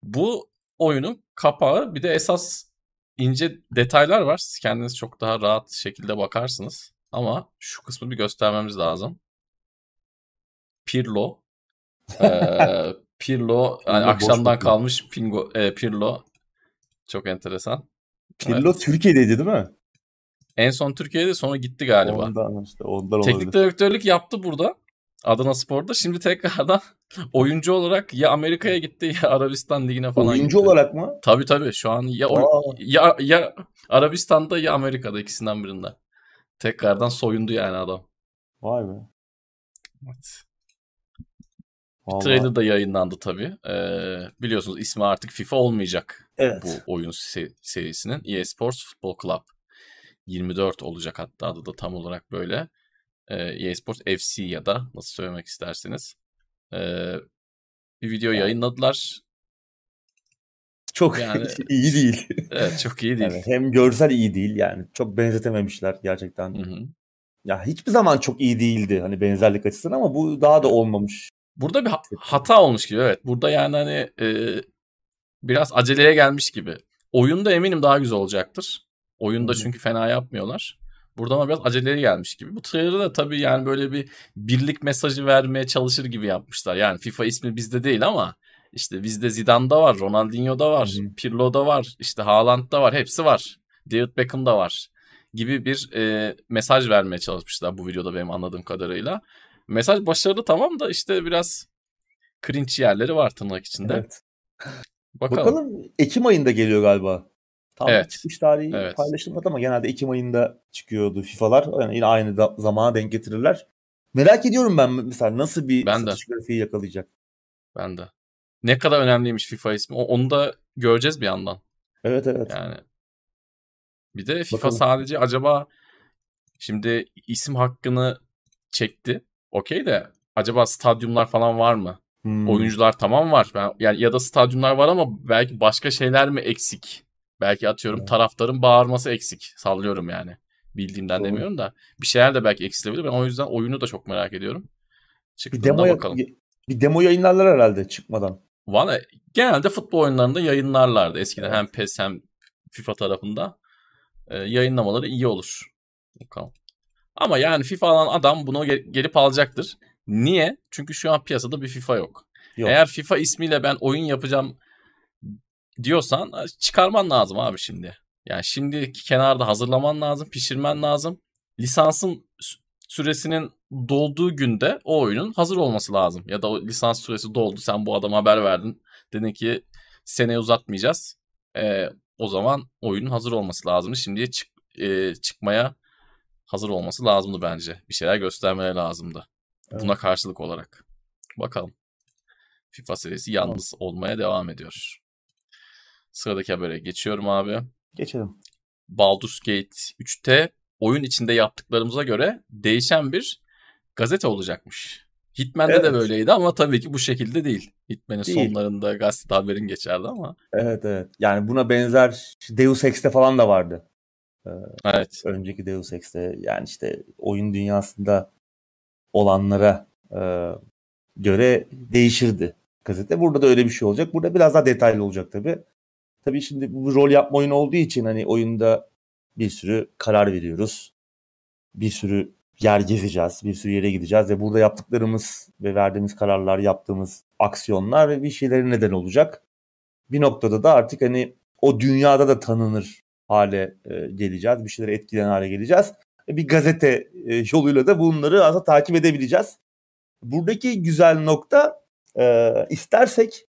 bu oyunun kapağı bir de esas ince detaylar var. Siz kendiniz çok daha rahat şekilde bakarsınız. Ama şu kısmı bir göstermemiz lazım. Pirlo. ee, Pirlo yani akşamdan kalmış Pingo, e, Pirlo. Çok enteresan. Pirlo evet. Türkiye'deydi değil mi? En son Türkiye'de sonra gitti galiba. Ondan işte ondan Teknik olabilir. direktörlük yaptı burada. Adana Spor'da. Şimdi tekrardan oyuncu olarak ya Amerika'ya gitti ya Arabistan ligine falan oyuncu gitti. olarak mı? Tabii tabii. Şu an ya, ya ya Arabistan'da ya Amerika'da ikisinden birinde. Tekrardan soyundu yani adam. Vay be. Evet. Vallahi. Trailer da yayınlandı tabii. Ee, biliyorsunuz ismi artık FIFA olmayacak. Evet. Bu oyun serisinin. EA Sports Football Club 24 olacak hatta adı da tam olarak böyle. Ee, EA Sports FC ya da nasıl söylemek isterseniz. Ee, bir video yayınladılar. Çok yani, iyi değil. Evet çok iyi değil. Yani hem görsel iyi değil yani. Çok benzetememişler gerçekten. Hı hı. Ya hiçbir zaman çok iyi değildi hani benzerlik açısından ama bu daha da olmamış. Burada bir hata olmuş gibi evet. Burada yani hani e, biraz aceleye gelmiş gibi. Oyunda eminim daha güzel olacaktır. Oyunda çünkü fena yapmıyorlar. Burada ama biraz aceleye gelmiş gibi. Bu trailer'ı da tabii yani böyle bir birlik mesajı vermeye çalışır gibi yapmışlar. Yani FIFA ismi bizde değil ama işte bizde Zidane'da var, Ronaldinho'da var, Hı-hı. Pirlo'da var, işte Haaland'da var, hepsi var. David Beckham'da var gibi bir e, mesaj vermeye çalışmışlar bu videoda benim anladığım kadarıyla. Mesaj başarılı tamam da işte biraz cringe yerleri var tırnak içinde. Evet. Bakalım. Bakalım Ekim ayında geliyor galiba. Tam evet. çıkış tarihi evet. paylaşılmadı ama genelde Ekim ayında çıkıyordu FIFA'lar. Yani yine aynı da, zamana denk getirirler. Merak ediyorum ben mesela nasıl bir ben satış de. grafiği yakalayacak. Ben de. Ne kadar önemliymiş FIFA ismi. Onu da göreceğiz bir yandan. Evet evet. Yani bir de FIFA Bakalım. sadece acaba şimdi isim hakkını çekti. Okey de acaba stadyumlar falan var mı? Hmm. Oyuncular tamam var. Ben, yani ya da stadyumlar var ama belki başka şeyler mi eksik? Belki atıyorum hmm. taraftarın bağırması eksik. Sallıyorum yani. Bildiğimden Doğru. demiyorum da. Bir şeyler de belki eksilebilir. Ben o yüzden oyunu da çok merak ediyorum. Çıktığında bir demo, bakalım. Bir demo yayınlarlar herhalde çıkmadan. Valla genelde futbol oyunlarında yayınlarlardı. Eskiden evet. hem PES hem FIFA tarafında. E, yayınlamaları iyi olur. Bakalım. Ama yani FIFA alan adam bunu gelip alacaktır. Niye? Çünkü şu an piyasada bir FIFA yok. yok. Eğer FIFA ismiyle ben oyun yapacağım diyorsan çıkarman lazım abi şimdi. Yani şimdi kenarda hazırlaman lazım, pişirmen lazım. Lisansın süresinin dolduğu günde o oyunun hazır olması lazım. Ya da o lisans süresi doldu sen bu adama haber verdin. Dedin ki seneye uzatmayacağız. Ee, o zaman oyunun hazır olması lazım. Şimdiye çık, e, çıkmaya hazır olması lazımdı bence. Bir şeyler göstermeleri lazımdı. Evet. Buna karşılık olarak. Bakalım. FIFA serisi yalnız olmaya devam ediyor. Sıradaki habere geçiyorum abi. Geçelim. Baldur's Gate 3'te oyun içinde yaptıklarımıza göre değişen bir gazete olacakmış. Hitman'de evet. de böyleydi ama tabii ki bu şekilde değil. Hitman'in değil. sonlarında gazete haberin geçerdi ama. Evet evet. Yani buna benzer Deus Ex'te falan da vardı. Ee, evet. Önceki Deus Ex'te yani işte oyun dünyasında olanlara e, göre değişirdi gazete. Burada da öyle bir şey olacak. Burada biraz daha detaylı olacak tabii. Tabii şimdi bu rol yapma oyunu olduğu için hani oyunda bir sürü karar veriyoruz. Bir sürü yer gezeceğiz, bir sürü yere gideceğiz ve burada yaptıklarımız ve verdiğimiz kararlar, yaptığımız aksiyonlar ve bir şeylerin neden olacak. Bir noktada da artık hani o dünyada da tanınır hale e, geleceğiz, bir şeylere etkilen hale geleceğiz. E, bir gazete e, yoluyla da bunları aslında takip edebileceğiz. Buradaki güzel nokta e, istersek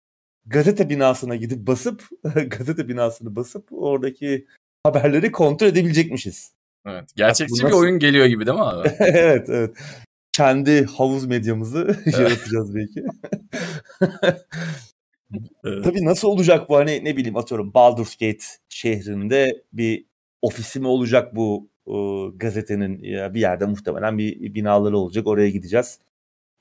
gazete binasına gidip basıp gazete binasını basıp oradaki haberleri kontrol edebilecekmişiz. Evet. Gerçekçi nasıl... bir oyun geliyor gibi değil mi abi? evet, evet. Kendi havuz medyamızı yaratacağız belki. Evet. Tabii nasıl olacak bu hani ne bileyim atıyorum Baldur's Gate şehrinde bir ofisi mi olacak bu o, gazetenin ya bir yerde muhtemelen bir binaları olacak oraya gideceğiz.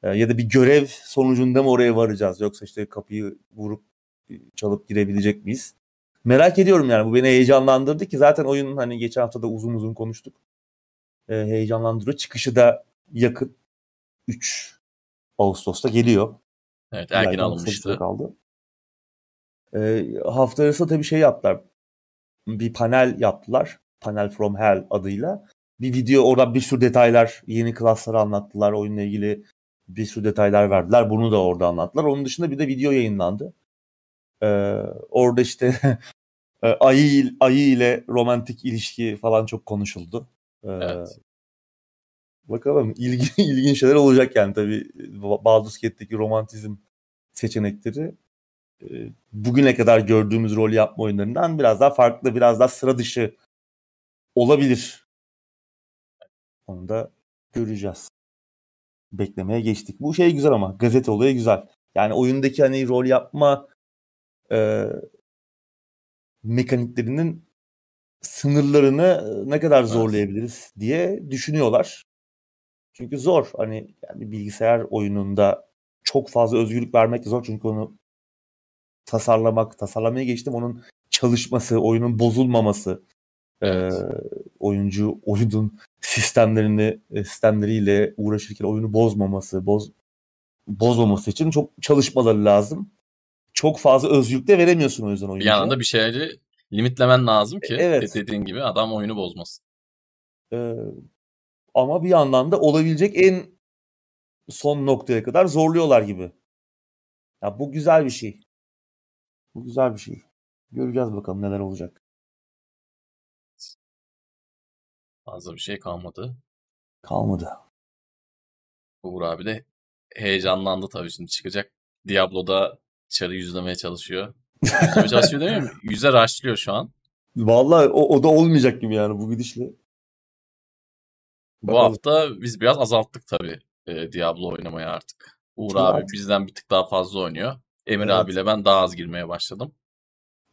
E, ya da bir görev sonucunda mı oraya varacağız yoksa işte kapıyı vurup çalıp girebilecek miyiz? Merak ediyorum yani bu beni heyecanlandırdı ki zaten oyun hani geçen hafta da uzun uzun konuştuk. E, heyecanlandırıyor. Çıkışı da yakın. 3 Ağustos'ta geliyor. Evet erken alınmıştı. Kaldı. E, hafta arası tabii şey yaptılar. Bir panel yaptılar. Panel from Hell adıyla. Bir video orada bir sürü detaylar, yeni klasları anlattılar. Oyunla ilgili bir sürü detaylar verdiler. Bunu da orada anlattılar. Onun dışında bir de video yayınlandı. Ee, orada işte e, ayı, ayı ile romantik ilişki falan çok konuşuldu. Ee, evet. Bakalım ilgi, ilginç şeyler olacak yani tabii Baldur's Gate'deki romantizm seçenekleri bugüne kadar gördüğümüz rol yapma oyunlarından biraz daha farklı, biraz daha sıra dışı olabilir. Onu da göreceğiz. Beklemeye geçtik. Bu şey güzel ama gazete olayı güzel. Yani oyundaki hani rol yapma e, mekaniklerinin sınırlarını ne kadar zorlayabiliriz diye düşünüyorlar. Çünkü zor. Hani yani bilgisayar oyununda çok fazla özgürlük vermek zor çünkü onu tasarlamak, tasarlamaya geçtim onun çalışması, oyunun bozulmaması, evet. e, oyuncu oyunun sistemlerini sistemleriyle uğraşırken oyunu bozmaması, boz bozmaması için çok çalışmaları lazım çok fazla özgürlük de veremiyorsun o yüzden oyuncuya. Bir yandan bir şeyleri limitlemen lazım ki evet. dediğin gibi adam oyunu bozmasın. Ee, ama bir yandan da olabilecek en son noktaya kadar zorluyorlar gibi. Ya bu güzel bir şey. Bu güzel bir şey. Göreceğiz bakalım neler olacak. Fazla bir şey kalmadı. Kalmadı. Uğur abi de heyecanlandı tabii şimdi çıkacak. Diablo'da Çar'ı yüzlemeye çalışıyor. Yüzlemeye çalışıyor değil mi? Yüze raşlıyor şu an. Vallahi o, o da olmayacak gibi yani bu gidişle. Bu Bakalım. hafta biz biraz azalttık tabii e, Diablo oynamayı artık. Uğur Çok abi artık. bizden bir tık daha fazla oynuyor. Emir evet. abiyle ben daha az girmeye başladım.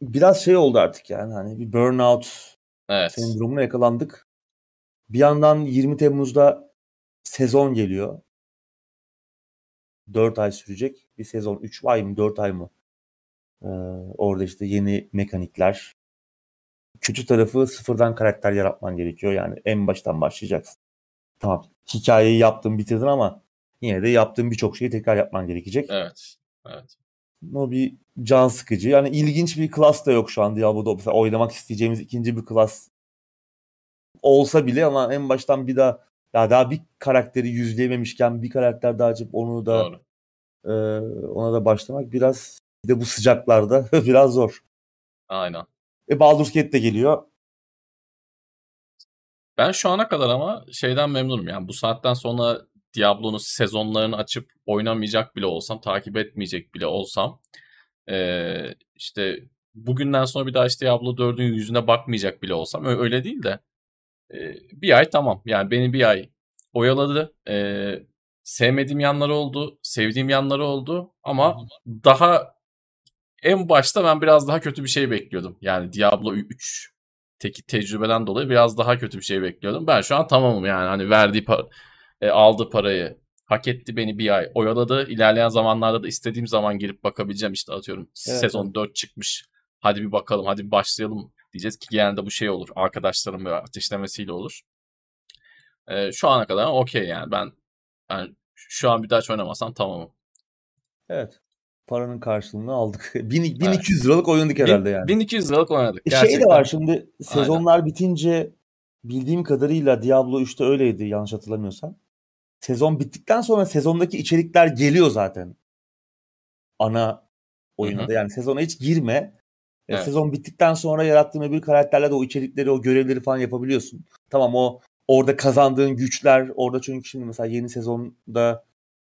Biraz şey oldu artık yani hani bir burnout evet. sendromuna yakalandık. Bir yandan 20 Temmuz'da sezon geliyor. 4 ay sürecek bir sezon. 3 ay mı 4 ay mı? Ee, orada işte yeni mekanikler. Kötü tarafı sıfırdan karakter yaratman gerekiyor. Yani en baştan başlayacaksın. Tamam hikayeyi yaptın bitirdin ama yine de yaptığın birçok şeyi tekrar yapman gerekecek. Evet. Evet. O bir can sıkıcı. Yani ilginç bir klas da yok şu an Diablo'da. Mesela oynamak isteyeceğimiz ikinci bir klas olsa bile ama en baştan bir daha ya daha bir karakteri yüzleyememişken bir karakter daha açıp onu da e, ona da başlamak biraz bir de bu sıcaklarda biraz zor. Aynen. E Baldur's Gate de geliyor. Ben şu ana kadar ama şeyden memnunum. Yani bu saatten sonra Diablo'nun sezonlarını açıp oynamayacak bile olsam, takip etmeyecek bile olsam ee, işte bugünden sonra bir daha işte Diablo 4'ün yüzüne bakmayacak bile olsam öyle değil de e, bir ay tamam. Yani beni bir ay oyaladı. E, sevmediğim yanları oldu, sevdiğim yanları oldu ama daha en başta ben biraz daha kötü bir şey bekliyordum. Yani Diablo 3 teki tecrübeden dolayı biraz daha kötü bir şey bekliyordum. Ben şu an tamamım yani hani verdiği para, e, aldığı parayı hak etti beni bir ay oyaladı. İlerleyen zamanlarda da istediğim zaman girip bakabileceğim işte atıyorum evet, sezon evet. 4 çıkmış. Hadi bir bakalım hadi bir başlayalım diyeceğiz ki genelde bu şey olur. Arkadaşlarım ve ateşlemesiyle olur. E, şu ana kadar okey yani ben ben şu an bir daha hiç oynamasam tamamım. Evet. Paranın karşılığını aldık. 1200 evet. liralık oynadık herhalde yani. 1200 liralık oynadık. Gerçekten. Şey de var şimdi sezonlar Aynen. bitince bildiğim kadarıyla Diablo 3'te öyleydi yanlış hatırlamıyorsam. Sezon bittikten sonra sezondaki içerikler geliyor zaten. Ana oyuna da yani sezona hiç girme. Evet. Sezon bittikten sonra yarattığın öbür karakterle de o içerikleri, o görevleri falan yapabiliyorsun. Tamam o orada kazandığın güçler, orada çünkü şimdi mesela yeni sezonda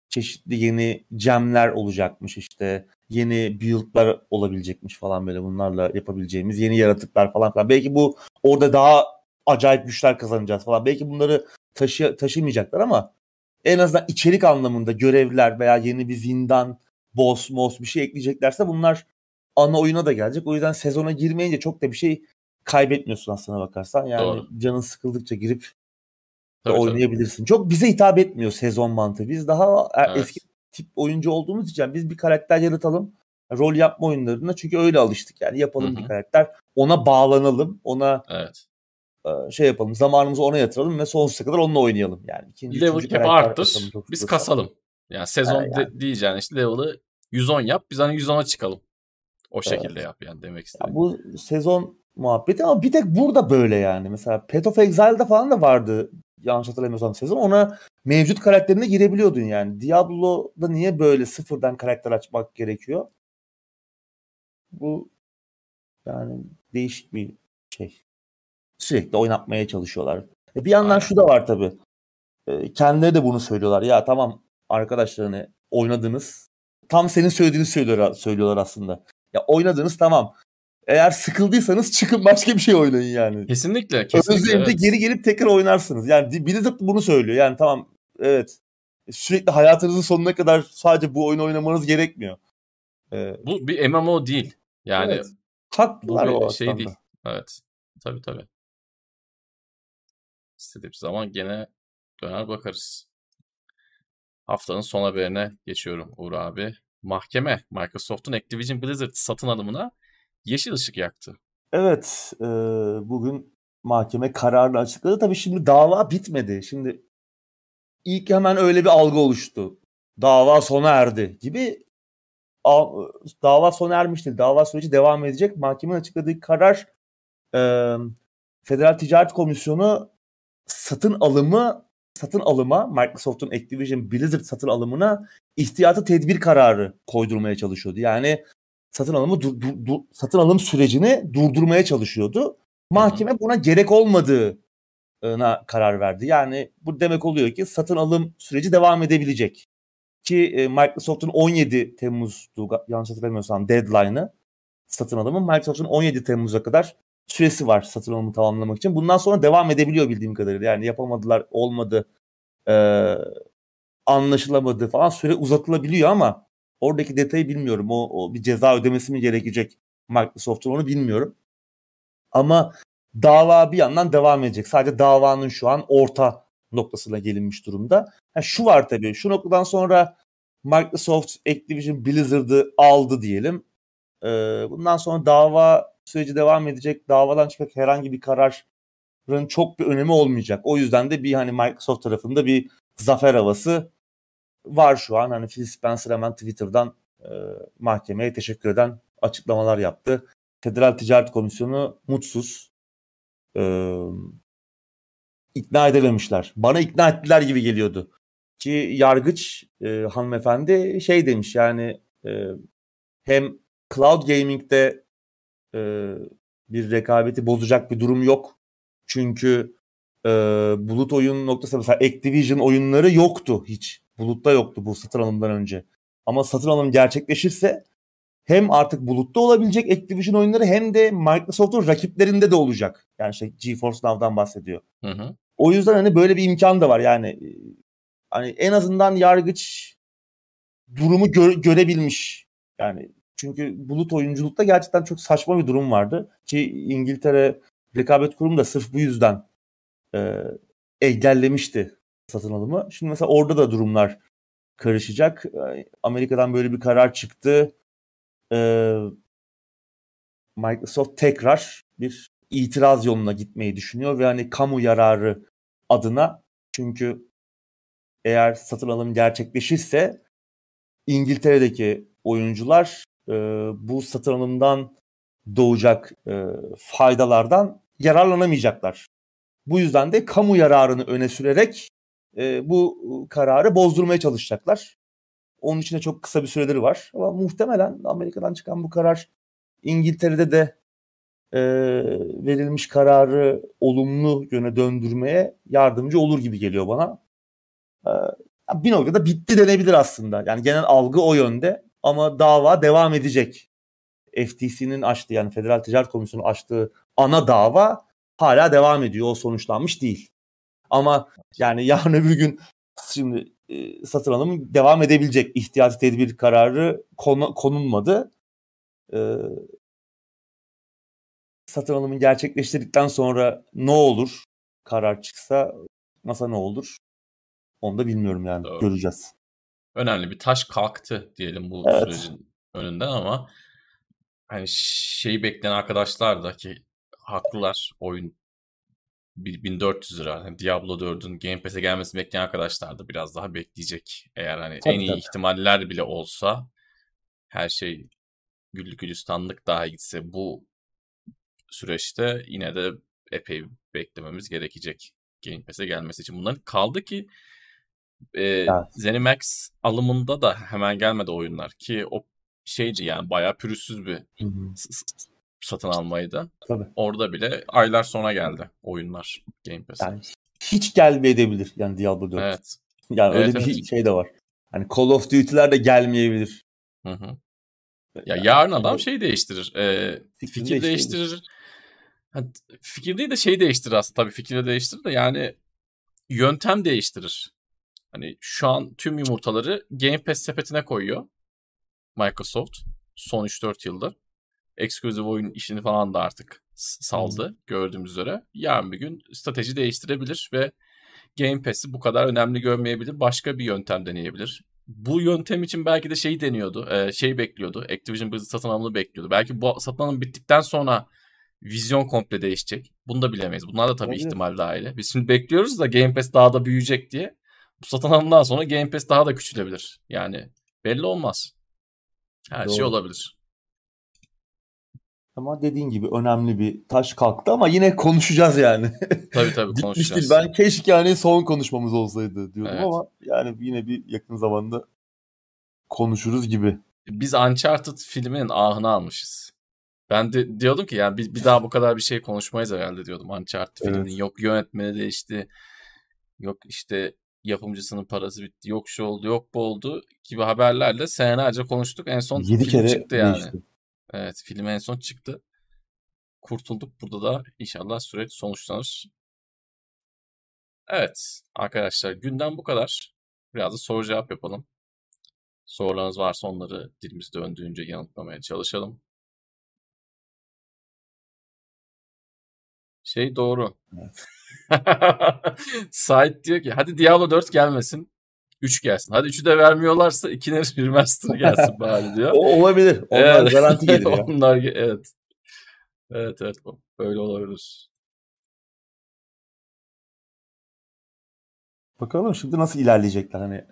çeşitli yeni gemler olacakmış işte. Yeni build'lar olabilecekmiş falan böyle bunlarla yapabileceğimiz yeni yaratıklar falan filan. Belki bu orada daha acayip güçler kazanacağız falan. Belki bunları taşı taşımayacaklar ama en azından içerik anlamında görevler veya yeni bir zindan, boss, boss bir şey ekleyeceklerse bunlar ana oyuna da gelecek. O yüzden sezona girmeyince çok da bir şey kaybetmiyorsun aslına bakarsan. Yani Doğru. canın sıkıldıkça girip tabii, oynayabilirsin. Tabii. Çok bize hitap etmiyor sezon mantığı. Biz daha e, evet. eski tip oyuncu olduğumuz için biz bir karakter yaratalım. Rol yapma oyunlarına çünkü öyle alıştık yani. Yapalım Hı-hı. bir karakter. Ona bağlanalım. Ona evet. E, şey yapalım. Zamanımızı ona yatıralım ve sonsuza kadar onunla oynayalım. Yani ikinci, level cap arttır. Biz kasalım. Yani sezon yani. De, diyeceğin işte level'ı 110 yap. Biz hani 110'a çıkalım. O şekilde evet. yap yani demek istedim. Ya bu sezon muhabbeti ama bir tek burada böyle yani. Mesela Path of Exile'da falan da vardı yanlış hatırlamıyorsam sezon. Ona mevcut karakterine girebiliyordun yani. Diablo'da niye böyle sıfırdan karakter açmak gerekiyor? Bu yani değişik bir şey. Sürekli oynatmaya çalışıyorlar. E bir yandan Aynen. şu da var tabii. E, kendileri de bunu söylüyorlar. Ya tamam arkadaşlarını oynadınız. Tam senin söylediğini söylüyorlar, söylüyorlar aslında. Ya oynadınız tamam. Eğer sıkıldıysanız çıkın başka bir şey oynayın yani. Kesinlikle. kesinlikle Özleyince evet. geri gelip tekrar oynarsınız. Yani Blizzard bunu söylüyor. Yani tamam evet sürekli hayatınızın sonuna kadar sadece bu oyunu oynamanız gerekmiyor. Ee, bu bir MMO değil. Yani evet. Haklılar bu bir şey aslında. değil. Evet. Tabii tabii. İstediğimiz zaman gene döner bakarız. Haftanın son haberine geçiyorum Uğur abi mahkeme Microsoft'un Activision Blizzard satın alımına yeşil ışık yaktı. Evet, e, bugün mahkeme kararını açıkladı. Tabii şimdi dava bitmedi. Şimdi ilk hemen öyle bir algı oluştu. Dava sona erdi gibi. Dava sona ermiştir. Dava süreci devam edecek. Mahkemenin açıkladığı karar e, Federal Ticaret Komisyonu satın alımı satın alıma Microsoft'un Activision Blizzard satın alımına ihtiyatı tedbir kararı koydurmaya çalışıyordu. Yani satın alımı dur, dur, dur, satın alım sürecini durdurmaya çalışıyordu. Mahkeme buna gerek olmadığına karar verdi. Yani bu demek oluyor ki satın alım süreci devam edebilecek. Ki e, Microsoft'un 17 Temmuz'du yanlış hatırlamıyorsam deadline'ı satın alımı Microsoft'un 17 Temmuz'a kadar süresi var satın alımı tamamlamak için. Bundan sonra devam edebiliyor bildiğim kadarıyla. Yani yapamadılar, olmadı, e, anlaşılamadı falan süre uzatılabiliyor ama oradaki detayı bilmiyorum. O, o bir ceza ödemesi mi gerekecek Microsoft'un onu bilmiyorum. Ama dava bir yandan devam edecek. Sadece davanın şu an orta noktasına gelinmiş durumda. Ha, şu var tabii. Şu noktadan sonra Microsoft Activision Blizzard'ı aldı diyelim. Ee, bundan sonra dava süreci devam edecek. Davadan çıkacak herhangi bir kararın çok bir önemi olmayacak. O yüzden de bir hani Microsoft tarafında bir zafer havası var şu an. Hani Phil Spencer hemen Twitter'dan e, mahkemeye teşekkür eden açıklamalar yaptı. Federal Ticaret Komisyonu mutsuz. E, ikna edememişler. Bana ikna ettiler gibi geliyordu. Ki yargıç e, hanımefendi şey demiş yani e, hem cloud gaming'de e, bir rekabeti bozacak bir durum yok. Çünkü e, bulut oyun noktası mesela Activision oyunları yoktu hiç. Bulutta yoktu bu satın alımdan önce. Ama satın alım gerçekleşirse hem artık bulutta olabilecek Activision oyunları hem de Microsoft'un rakiplerinde de olacak. Yani işte GeForce Now'dan bahsediyor. Hı hı. O yüzden hani böyle bir imkan da var. Yani hani en azından yargıç durumu gö- görebilmiş. Yani çünkü bulut oyunculukta gerçekten çok saçma bir durum vardı ki İngiltere rekabet kurumu da sırf bu yüzden e, engellemişti satın alımı. Şimdi mesela orada da durumlar karışacak. Amerika'dan böyle bir karar çıktı. Ee, Microsoft tekrar bir itiraz yoluna gitmeyi düşünüyor ve hani kamu yararı adına çünkü eğer satın alım gerçekleşirse İngiltere'deki oyuncular e, bu satın alımdan doğacak e, faydalardan yararlanamayacaklar. Bu yüzden de kamu yararını öne sürerek e, bu kararı bozdurmaya çalışacaklar. Onun için de çok kısa bir süreleri var. Ama muhtemelen Amerika'dan çıkan bu karar İngiltere'de de e, verilmiş kararı olumlu yöne döndürmeye yardımcı olur gibi geliyor bana. E, bir noktada bitti denebilir aslında. Yani genel algı o yönde ama dava devam edecek. FTC'nin açtığı yani Federal Ticaret Komisyonu açtığı ana dava hala devam ediyor. O sonuçlanmış değil. Ama yani yarın öbür gün şimdi e, satın alımı devam edebilecek ihtiyati tedbir kararı konu, konulmadı. E, satın alımı gerçekleştirdikten sonra ne olur? Karar çıksa nasıl ne olur? Onu da bilmiyorum yani. Doğru. Göreceğiz. Önemli bir taş kalktı diyelim bu evet. sürecin önünden ama hani şeyi bekleyen arkadaşlar da ki haklılar oyun 1400 lira. Yani Diablo 4'ün Game Pass'e gelmesini bekleyen arkadaşlar da biraz daha bekleyecek. Eğer hani tabii, en iyi tabii. ihtimaller bile olsa her şey güllük gülistanlık daha gitse bu süreçte yine de epey beklememiz gerekecek Game Pass'e gelmesi için. Bunların kaldı ki e, evet. ZeniMax alımında da hemen gelmedi oyunlar ki o şeyci yani bayağı pürüzsüz bir hı hı satın almaydı. Tabii. Orada bile aylar sonra geldi oyunlar Game Pass'e. Yani hiç gelmeyebilir yani Diablo 4. Evet. Yani evet, öyle bir şey de var. Hani Call of Duty'ler de gelmeyebilir. Hı hı. Ya yani, yarın adam şey değiştirir. E, fikir değiştirir. fikir değil de şey değiştirir aslında. Tabii fikri de değiştirir de yani yöntem değiştirir. Hani şu an tüm yumurtaları Game Pass sepetine koyuyor. Microsoft son 3-4 yıldır eksklusif oyun işini falan da artık saldı hmm. gördüğümüz üzere. Yarın bir gün strateji değiştirebilir ve Game Pass'i bu kadar önemli görmeyebilir. Başka bir yöntem deneyebilir. Bu yöntem için belki de şeyi deniyordu. E, şey bekliyordu. Activision Blizzard satın alımını bekliyordu. Belki bu satın alım bittikten sonra vizyon komple değişecek. Bunu da bilemeyiz. Bunlar da tabii evet. ihtimal dahili. Biz şimdi bekliyoruz da Game Pass daha da büyüyecek diye. Bu satın alımdan sonra Game Pass daha da küçülebilir. Yani belli olmaz. Her şey Doğru. şey olabilir. Ama dediğin gibi önemli bir taş kalktı ama yine konuşacağız yani. Tabii tabii konuşacağız. Ben keşke yani son konuşmamız olsaydı diyordum evet. ama yani yine bir yakın zamanda konuşuruz gibi. Biz Uncharted filminin ahını almışız. Ben de diyordum ki yani bir, bir daha bu kadar bir şey konuşmayız herhalde diyordum Uncharted evet. filminin. Yok yönetmeni değişti. Yok işte yapımcısının parası bitti. Yok şu oldu yok bu oldu gibi haberlerle senelerce konuştuk. En son 7 kere çıktı yani. Değişti. Evet film en son çıktı. Kurtulduk. Burada da inşallah süreç sonuçlanır. Evet arkadaşlar günden bu kadar. Biraz da soru cevap yapalım. Sorularınız varsa onları dilimiz döndüğünce yanıtlamaya çalışalım. Şey doğru. Evet. Sait diyor ki hadi Diablo 4 gelmesin. 3 gelsin. Hadi 3'ü de vermiyorlarsa 2'nin remaster gelsin bari diyor. o olabilir. Onlar evet. garanti geliyor. Onlar evet. Evet evet böyle olabilir. Bakalım şimdi nasıl ilerleyecekler hani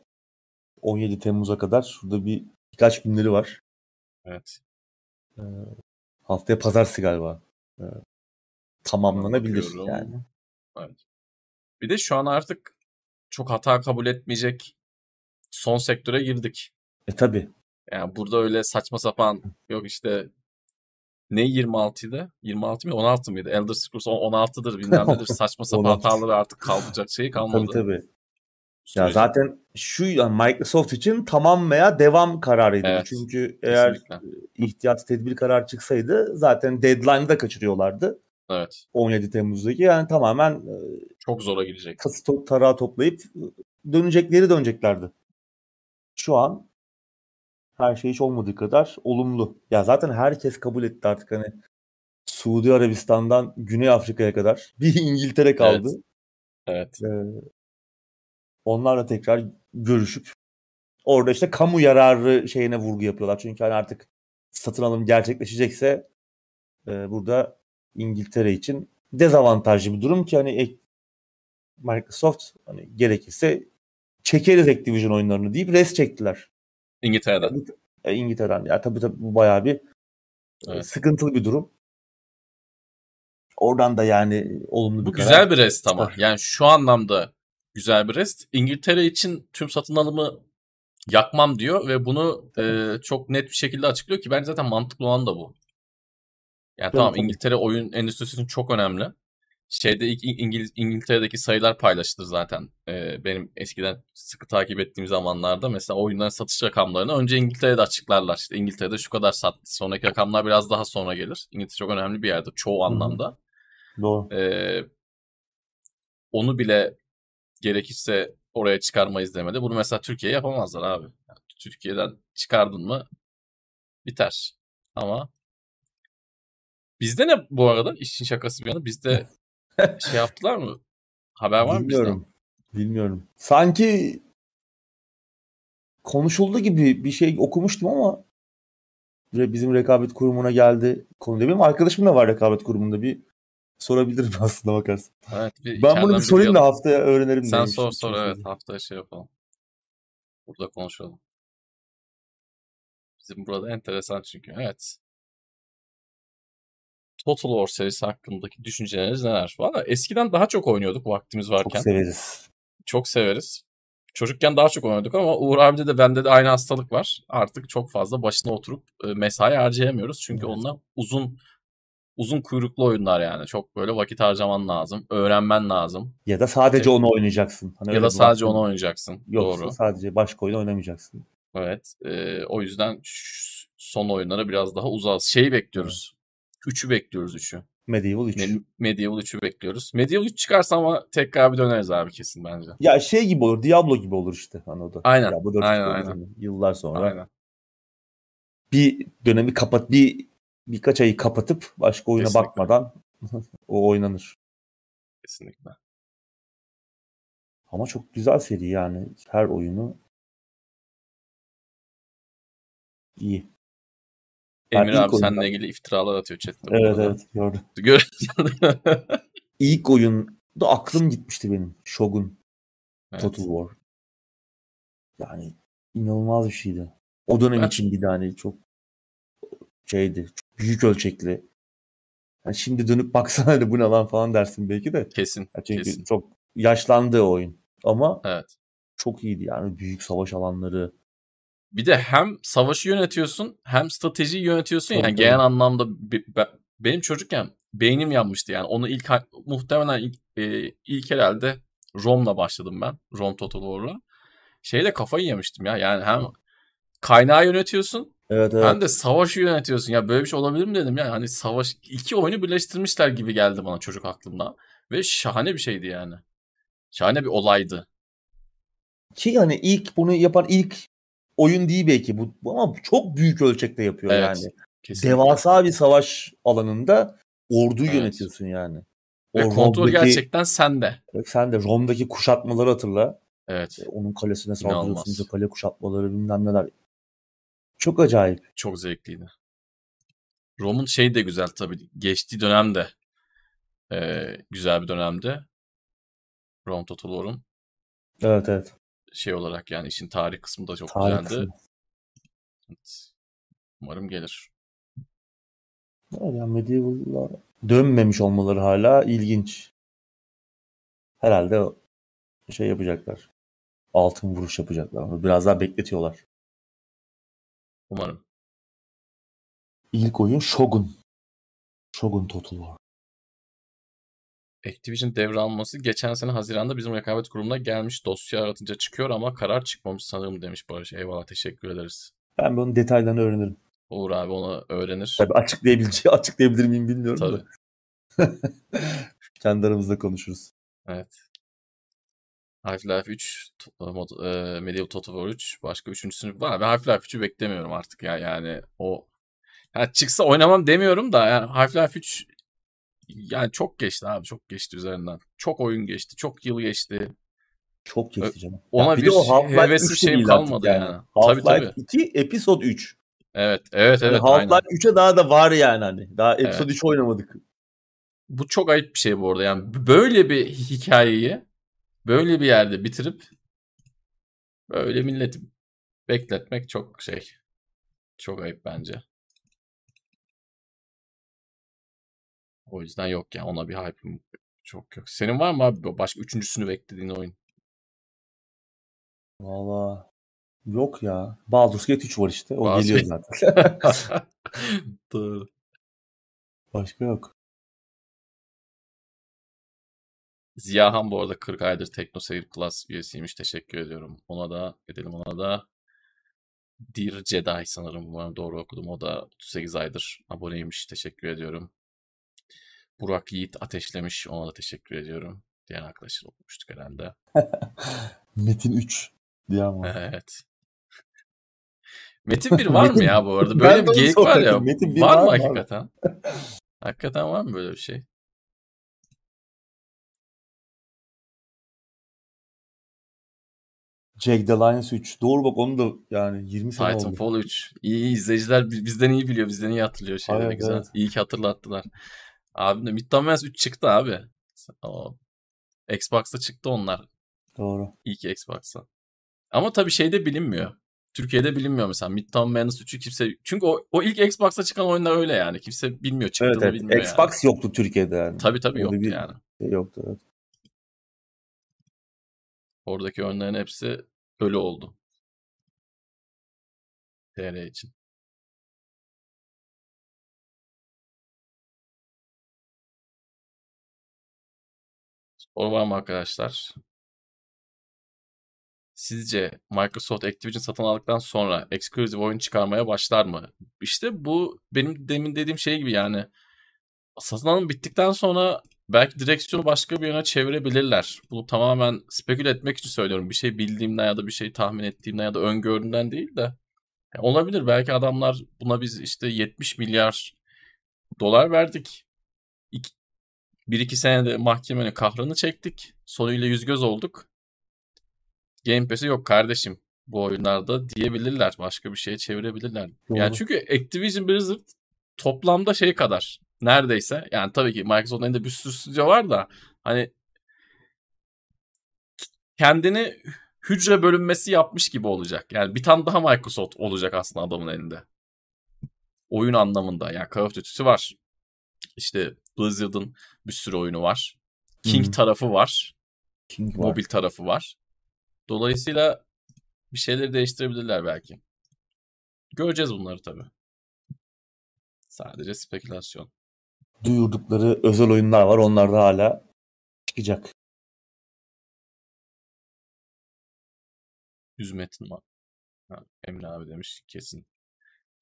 17 Temmuz'a kadar şurada bir birkaç günleri var. Evet. Ee, haftaya pazartesi galiba. Ee, tamamlanabilir Bakıyorum. yani. Evet. Bir de şu an artık çok hata kabul etmeyecek son sektöre girdik. E tabi. Yani burada öyle saçma sapan yok işte ne 26'ydı? 26 mı 16 mıydı? Elder Scrolls 16'dır bilmem nedir. Saçma sapan hataları artık kaldıracak şey kalmadı. Tabii tabii. Ya zaten şu yani Microsoft için tamam veya devam kararıydı. Evet, Çünkü eğer kesinlikle. ihtiyat tedbir karar çıksaydı zaten deadline'ı da kaçırıyorlardı. Evet. 17 Temmuz'daki yani tamamen e, çok zora gidecek. Tası to- tarağı toplayıp dönecekleri döneceklerdi. Şu an her şey hiç olmadığı kadar olumlu. Ya zaten herkes kabul etti artık hani Suudi Arabistan'dan Güney Afrika'ya kadar bir İngiltere kaldı. Evet. evet. Ee, onlarla tekrar görüşüp orada işte kamu yararı şeyine vurgu yapıyorlar. Çünkü hani artık satın alım gerçekleşecekse e, burada İngiltere için dezavantajlı bir durum ki hani Microsoft hani gerekirse çekeriz Activision oyunlarını deyip res çektiler. İngiltere'den. E, İngiltere'den. Ya tabii tabii bu bayağı bir e, evet. sıkıntılı bir durum. Oradan da yani olumlu bir Bu güzel bir rest ama. Yani şu anlamda güzel bir rest. İngiltere için tüm satın alımı yakmam diyor ve bunu e, çok net bir şekilde açıklıyor ki bence zaten mantıklı olan da bu. Yani evet, tamam İngiltere oyun endüstrisinin çok önemli. Şeyde ilk İngiliz, İngiltere'deki sayılar paylaşılır zaten. Ee, benim eskiden sıkı takip ettiğim zamanlarda mesela oyunların satış rakamlarını önce İngiltere'de açıklarlar. İşte İngiltere'de şu kadar sattı. Sonraki rakamlar biraz daha sonra gelir. İngiltere çok önemli bir yerde çoğu anlamda. Doğru. Ee, onu bile gerekirse oraya çıkarmayız demedi. Bunu mesela Türkiye yapamazlar abi. Yani Türkiye'den çıkardın mı biter. Ama bizde ne bu arada işin şakası bir yana bizde şey yaptılar mı? Haber var mı Bilmiyorum. Bizden? Bilmiyorum. Sanki konuşuldu gibi bir şey okumuştum ama bizim rekabet kurumuna geldi konu demeyeyim. Arkadaşım da var rekabet kurumunda bir sorabilirim aslında bakarsın. Evet, bir ben bunu bir sorayım da haftaya öğrenirim. Sen sor sor evet haftaya şey yapalım. Burada konuşalım. Bizim burada enteresan çünkü. Evet. Total War serisi hakkındaki düşünceleriniz neler? Valla eskiden daha çok oynuyorduk vaktimiz varken. Çok severiz. Çok severiz. Çocukken daha çok oynuyorduk ama Uğur abide de bende de aynı hastalık var. Artık çok fazla başına oturup e, mesai harcayamıyoruz. Çünkü evet. onunla uzun uzun kuyruklu oyunlar yani. Çok böyle vakit harcaman lazım. Öğrenmen lazım. Ya da sadece evet. onu oynayacaksın. Hani ya da sadece onu oynayacaksın. Yoksa Doğru. sadece başka oyun oynamayacaksın. Evet. E, o yüzden son oyunlara biraz daha uzağız. Şeyi bekliyoruz. 3'ü bekliyoruz 3'ü. Medieval 3. Me- Medieval 3'ü bekliyoruz. Medieval 3 çıkarsa ama tekrar bir döneriz abi kesin bence. Ya şey gibi olur. Diablo gibi olur işte. Hani o da. Aynen. Diablo 4 aynen, aynen. Yıllar sonra. Aynen. Bir dönemi kapat bir birkaç ayı kapatıp başka oyuna Kesinlikle. bakmadan o oynanır. Kesinlikle. Ama çok güzel seri yani. Her oyunu iyi. Emir abi seninle oyundan... ilgili iftiralar atıyor chatte. Evet evet gördüm. Gördüm. ilk oyunda aklım gitmişti benim. Shogun. Evet. Total War. Yani inanılmaz bir şeydi. O dönem evet. için bir tane çok şeydi. Çok büyük ölçekli. Yani şimdi dönüp baksana da bu ne lan falan dersin belki de. Kesin. Yani çünkü kesin. çok yaşlandı oyun. Ama evet. çok iyiydi yani. Büyük savaş alanları, bir de hem savaşı yönetiyorsun hem stratejiyi yönetiyorsun. Yani genel anlamda benim çocukken beynim yanmıştı yani. Onu ilk muhtemelen ilk, e, ilk herhalde Rom'la başladım ben. Rom Total War'la. Şeyde kafayı yemiştim ya. Yani hem kaynağı yönetiyorsun evet, evet. hem de savaşı yönetiyorsun. Ya böyle bir şey olabilir mi dedim ya. Hani savaş iki oyunu birleştirmişler gibi geldi bana çocuk aklımda. Ve şahane bir şeydi yani. Şahane bir olaydı. Ki yani ilk bunu yapan ilk oyun değil belki bu ama çok büyük ölçekte yapıyor evet, yani. Kesinlikle. Devasa bir savaş alanında orduyu evet. yönetiyorsun yani. Ve o kontrol Rom'daki, gerçekten sende. Sen de Rom'daki kuşatmaları hatırla. Evet. Onun kalesine saldırıyorsun. Kale kuşatmaları bilmem neler. Çok acayip. Çok zevkliydi. Rom'un şey de güzel tabii. Geçtiği dönemde e, güzel bir dönemde. Rom Total War'un. Evet evet şey olarak yani işin tarih kısmı da çok tarih güzeldi. Evet. Umarım gelir. Yani Medieval'lar dönmemiş olmaları hala ilginç. herhalde şey yapacaklar. Altın vuruş yapacaklar. Onu biraz daha bekletiyorlar. Umarım. İlk oyun Shogun. Shogun Total War. Activision devralması geçen sene Haziran'da bizim rekabet kurumuna gelmiş. Dosya aratınca çıkıyor ama karar çıkmamış sanırım demiş Barış. Eyvallah teşekkür ederiz. Ben bunun detaylarını öğrenirim. Uğur abi onu öğrenir. Tabii açıklayabileceği, açıklayabilir miyim bilmiyorum Tabii. da. Kendi aramızda konuşuruz. Evet. Half-Life 3, mod, e, Medieval Total War 3, başka üçüncüsünü var. Ben Half-Life 3'ü beklemiyorum artık ya yani o yani çıksa oynamam demiyorum da yani Half-Life 3 yani çok geçti abi çok geçti üzerinden. Çok oyun geçti, çok yıl geçti. Çok geçti canım. Ona ya bir, bir hevesli şeyim kalmadı yani. yani. Half-Life 2, Episode 3. Evet, evet, evet. Yani Half-Life 3'e daha da var yani hani. Daha Episode evet. 3 oynamadık. Bu çok ayıp bir şey bu arada. Yani böyle bir hikayeyi böyle bir yerde bitirip böyle milleti bekletmek çok şey. Çok ayıp bence. O yüzden yok ya. Ona bir hype'ım çok yok. Senin var mı abi başka üçüncüsünü beklediğin oyun? Valla yok ya. Baldur's Gate 3 var işte. O Baldur's geliyor zaten. Doğru. Başka yok. Ziyahan bu arada 40 aydır TeknoSeyir Plus üyesiymiş. Teşekkür ediyorum. Ona da edelim ona da. Dear Jedi sanırım umarım doğru okudum. O da 38 aydır aboneymiş. Teşekkür ediyorum. Burak Yiğit ateşlemiş. Ona da teşekkür ediyorum. Diğer arkadaşlar okumuştuk herhalde. Metin 3 diye ama. Evet. Metin 1 var mı ya bu arada? Böyle bir geyik var ya. Metin 1 var, var mı hakikaten? hakikaten var mı böyle bir şey? Jack the Lions 3. Doğru bak onu da yani 20 sene Titanfall oldu. 3. İyi izleyiciler bizden iyi biliyor. Bizden iyi hatırlıyor şeyleri evet, güzel. Evet. İyi ki hatırlattılar. Abi de Midtown 3 çıktı abi. O Xbox'ta çıktı onlar. Doğru. Ki Xbox'ta. Ama tabii şeyde bilinmiyor. Türkiye'de bilinmiyor mesela Midtown Madness 3'ü kimse... Çünkü o, o ilk Xbox'ta çıkan oyunlar öyle yani. Kimse bilmiyor çıktığını evet, evet. bilmiyor Xbox yani. yoktu Türkiye'de yani. Tabii tabii yoktu bir yani. Şey yoktu evet. Oradaki oyunların hepsi ölü oldu. TR için. Mı arkadaşlar? Sizce Microsoft Activision satın aldıktan sonra exclusive oyun çıkarmaya başlar mı? İşte bu benim demin dediğim şey gibi yani satın alım bittikten sonra belki direksiyonu başka bir yöne çevirebilirler. Bu tamamen spekül etmek için söylüyorum. Bir şey bildiğimden ya da bir şey tahmin ettiğimden ya da öngördüğümden değil de yani olabilir. Belki adamlar buna biz işte 70 milyar dolar verdik. Bir iki senede mahkemenin kahrını çektik. Sonuyla yüz göz olduk. Game Pass'i yok kardeşim bu oyunlarda diyebilirler. Başka bir şeye çevirebilirler. Doğru. Yani çünkü Activision Blizzard toplamda şey kadar neredeyse yani tabii ki Microsoft'un elinde bir sürü stüdyo var da hani kendini hücre bölünmesi yapmış gibi olacak. Yani bir tane daha Microsoft olacak aslında adamın elinde. Oyun anlamında. Yani Call of Duty'si var. İşte Blizzard'ın bir sürü oyunu var. King hmm. tarafı var. King var. Mobil tarafı var. Dolayısıyla bir şeyleri değiştirebilirler belki. Göreceğiz bunları tabii. Sadece spekülasyon. Duyurdukları özel oyunlar var. Onlar da hala çıkacak. Yüz metin var. Ha, Emre abi demiş kesin.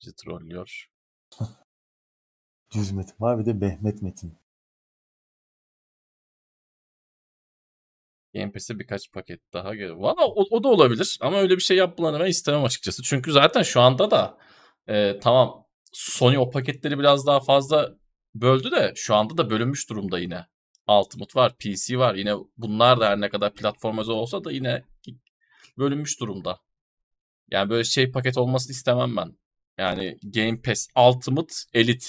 Bizi trollüyor. Düz Metin var bir de Mehmet Metin. Game birkaç paket daha geliyor. Valla o, o da olabilir ama öyle bir şey yapmalarını ben istemem açıkçası. Çünkü zaten şu anda da e, tamam Sony o paketleri biraz daha fazla böldü de şu anda da bölünmüş durumda yine. Ultimate var, PC var. Yine bunlar da her ne kadar platform olsa da yine bölünmüş durumda. Yani böyle şey paket olmasını istemem ben. Yani Game Pass Ultimate Elite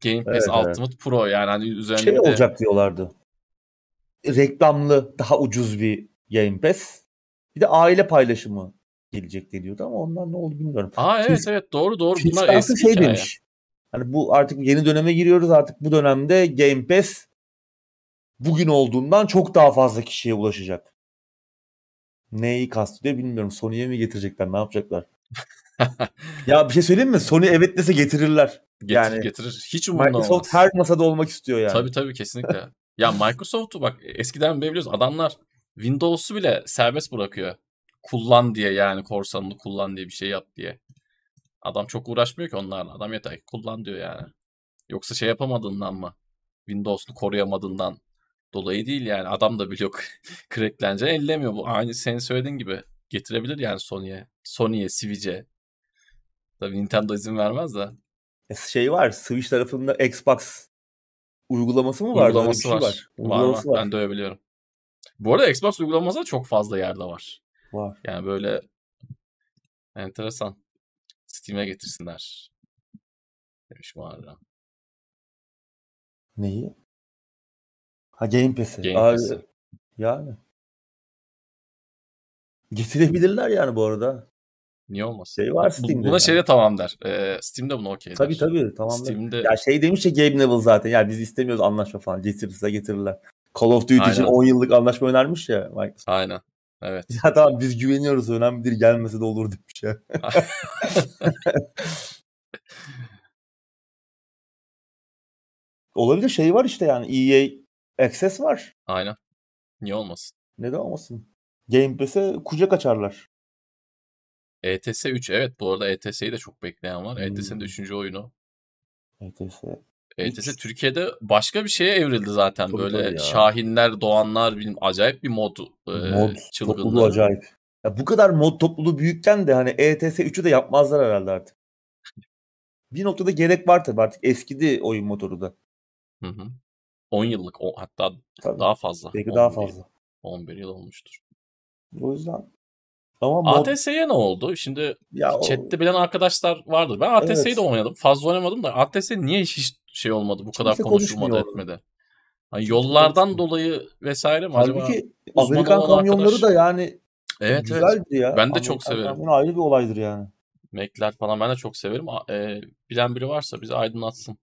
Game Pass evet, Ultimate evet. Pro yani hani üzerinde şey olacak diyorlardı. Reklamlı daha ucuz bir Game Pass. Bir de aile paylaşımı gelecek deniyordu ama ondan ne oldu bilmiyorum. Aa evet Çünkü, evet doğru doğru bunlar eski şey hikaye. demiş. Hani bu artık yeni döneme giriyoruz artık bu dönemde Game Pass bugün olduğundan çok daha fazla kişiye ulaşacak. Neyi kastediyor bilmiyorum. Sony'ye mi getirecekler? Ne yapacaklar? ya bir şey söyleyeyim mi? Sony evet dese getirirler. Getirir, yani getirir. Hiç umurumda Microsoft olmaz. her masada olmak istiyor yani. Tabii tabii kesinlikle. ya Microsoft'u bak eskiden biliyoruz adamlar Windows'u bile serbest bırakıyor. Kullan diye yani korsanını kullan diye bir şey yap diye. Adam çok uğraşmıyor ki onlarla. Adam yeter ki kullan diyor yani. Yoksa şey yapamadığından mı? Windows'u koruyamadığından dolayı değil yani. Adam da biliyor cracklenece ellemiyor. Bu aynı senin söylediğin gibi getirebilir yani Sony'ye. Sony'ye, Switch'e. Tabii Nintendo izin vermez de. E, şey var. Switch tarafında Xbox uygulaması mı var? Uygulaması şey var. var. Uygulaması var, var. Ben de öyle biliyorum. Bu arada Xbox uygulaması da çok fazla yerde var. Var. Yani böyle enteresan. Steam'e getirsinler. Demiş arada. Neyi? Ha Game Pass'i. Game Pass'i. Yani. Getirebilirler yani bu arada. Niye olmaz? Şey var Steam'de. Buna yani. şeyde tamam der. Ee, Steam'de bunu okey der. Tabii tabii tamam Steam'de... Ya şey demiş ya Gabe Neville zaten. Ya biz istemiyoruz anlaşma falan. Getirirse getirirler. Call of Duty Aynen. için 10 yıllık anlaşma önermiş ya Microsoft. Aynen. Evet. Ya tamam biz güveniyoruz önemli değil gelmese de olur demiş ya. Olabilir şey var işte yani EA Access var. Aynen. Niye olmasın? Neden olmasın? Game Pass'e kucak açarlar. ETS 3 evet bu arada ETS'yi de çok bekleyen var. Hmm. ETS'nin 3. oyunu. ETS. ETS Türkiye'de başka bir şeye evrildi zaten. Tabii Böyle Şahinler, Doğanlar bilmem acayip bir mod, mod e, topluluğu acayip. Ya bu kadar mod topluluğu büyükken de hani ETS 3'ü de yapmazlar herhalde artık. bir noktada gerek var tabii artık eskidi oyun motoru da. Hı hı. 10 yıllık o, hatta tabii. daha fazla. Belki daha fazla. 11 yıl olmuştur. O yüzden ama mod... ATS'ye ne oldu? Şimdi ya chatte o... bilen arkadaşlar vardır. Ben ATS'yi evet. de oynadım. Fazla oynamadım da ATS niye hiç şey olmadı bu kadar Kimse konuşulmadı etmedi. Hani yollardan dolayı vesaire mi Halbuki acaba? Amerikan kamyonları arkadaş... da yani evet, güzeldi evet. ya. Ben de Amerikan çok severim. ayrı bir olaydır yani. Mac'ler falan ben de çok severim. E, bilen biri varsa bizi aydınlatsın.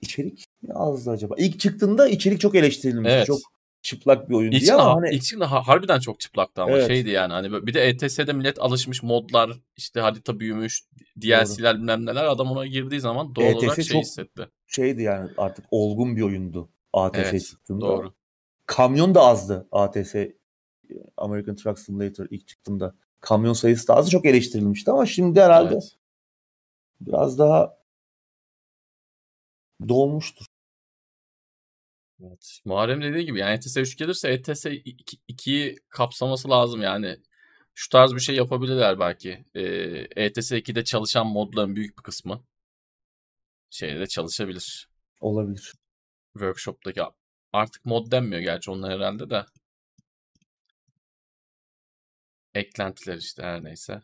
İçerik ne azdı acaba? İlk çıktığında içerik çok eleştirilmiş. Evet. Çok çıplak bir oyun diye ama hani... Çıktığında harbiden çok çıplaktı ama evet. şeydi yani hani bir de ETS'de millet alışmış modlar işte harita büyümüş DLC'ler bilmem neler adam ona girdiği zaman doğal ETS olarak şey çok hissetti. Şeydi yani artık olgun bir oyundu ATS evet, çıktığında. Doğru. Kamyon da azdı ATS American Truck Simulator ilk çıktığında. Kamyon sayısı da azdı çok eleştirilmişti ama şimdi herhalde evet. biraz daha dolmuştur. Evet. Muharrem dediği gibi yani ETS 3 gelirse ETS 2'yi kapsaması lazım yani. Şu tarz bir şey yapabilirler belki. Ee, ETS 2'de çalışan modların büyük bir kısmı şeyde çalışabilir. Olabilir. Workshop'taki artık mod denmiyor gerçi onlar herhalde de. Eklentiler işte her neyse.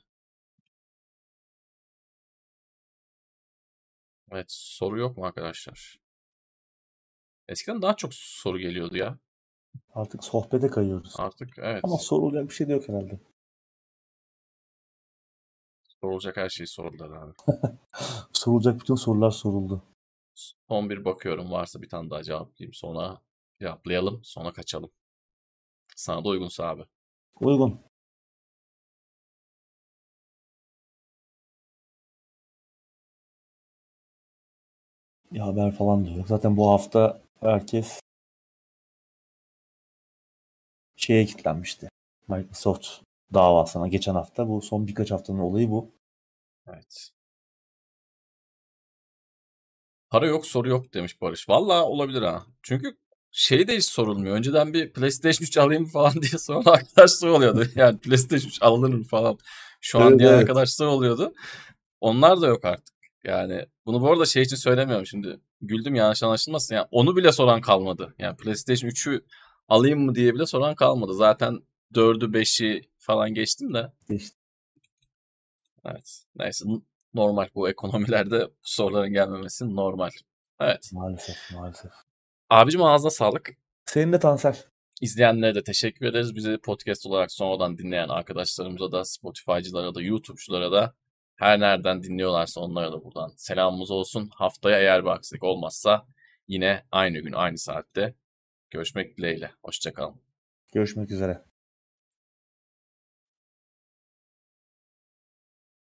Evet soru yok mu arkadaşlar? Eskiden daha çok soru geliyordu ya. Artık sohbete kayıyoruz. Artık evet. Ama sorulacak bir şey de yok herhalde. Sorulacak her şey soruldu abi. sorulacak bütün sorular soruldu. Son bir bakıyorum varsa bir tane daha cevaplayayım. Sonra cevaplayalım. Sonra kaçalım. Sana da uygunsa abi. Uygun. Bir haber falan diyor. Zaten bu hafta herkes şeye kilitlenmişti. Microsoft davasına geçen hafta. Bu son birkaç haftanın olayı bu. Evet. Para yok soru yok demiş Barış. Valla olabilir ha. Çünkü şey de hiç sorulmuyor. Önceden bir PlayStation 3 alayım falan diye sonra arkadaşlar oluyordu. Yani PlayStation 3 alınır mı falan. Şu an evet, diğer evet. arkadaşlar oluyordu. Onlar da yok artık. Yani bunu bu arada şey için söylemiyorum şimdi. Güldüm yanlış anlaşılmasın. Yani onu bile soran kalmadı. Yani PlayStation 3'ü alayım mı diye bile soran kalmadı. Zaten 4'ü 5'i falan geçtim de. Geçtim. Evet. Neyse normal bu ekonomilerde bu soruların gelmemesi normal. Evet. Maalesef maalesef. Abicim ağzına sağlık. Senin de Tansel. İzleyenlere de teşekkür ederiz. Bizi podcast olarak sonradan dinleyen arkadaşlarımıza da, Spotify'cılara da, YouTube'culara da her nereden dinliyorlarsa onlara da buradan selamımız olsun. Haftaya eğer bir aksilik olmazsa yine aynı gün aynı saatte Görüşmek dileğiyle. Hoşçakalın. Görüşmek üzere.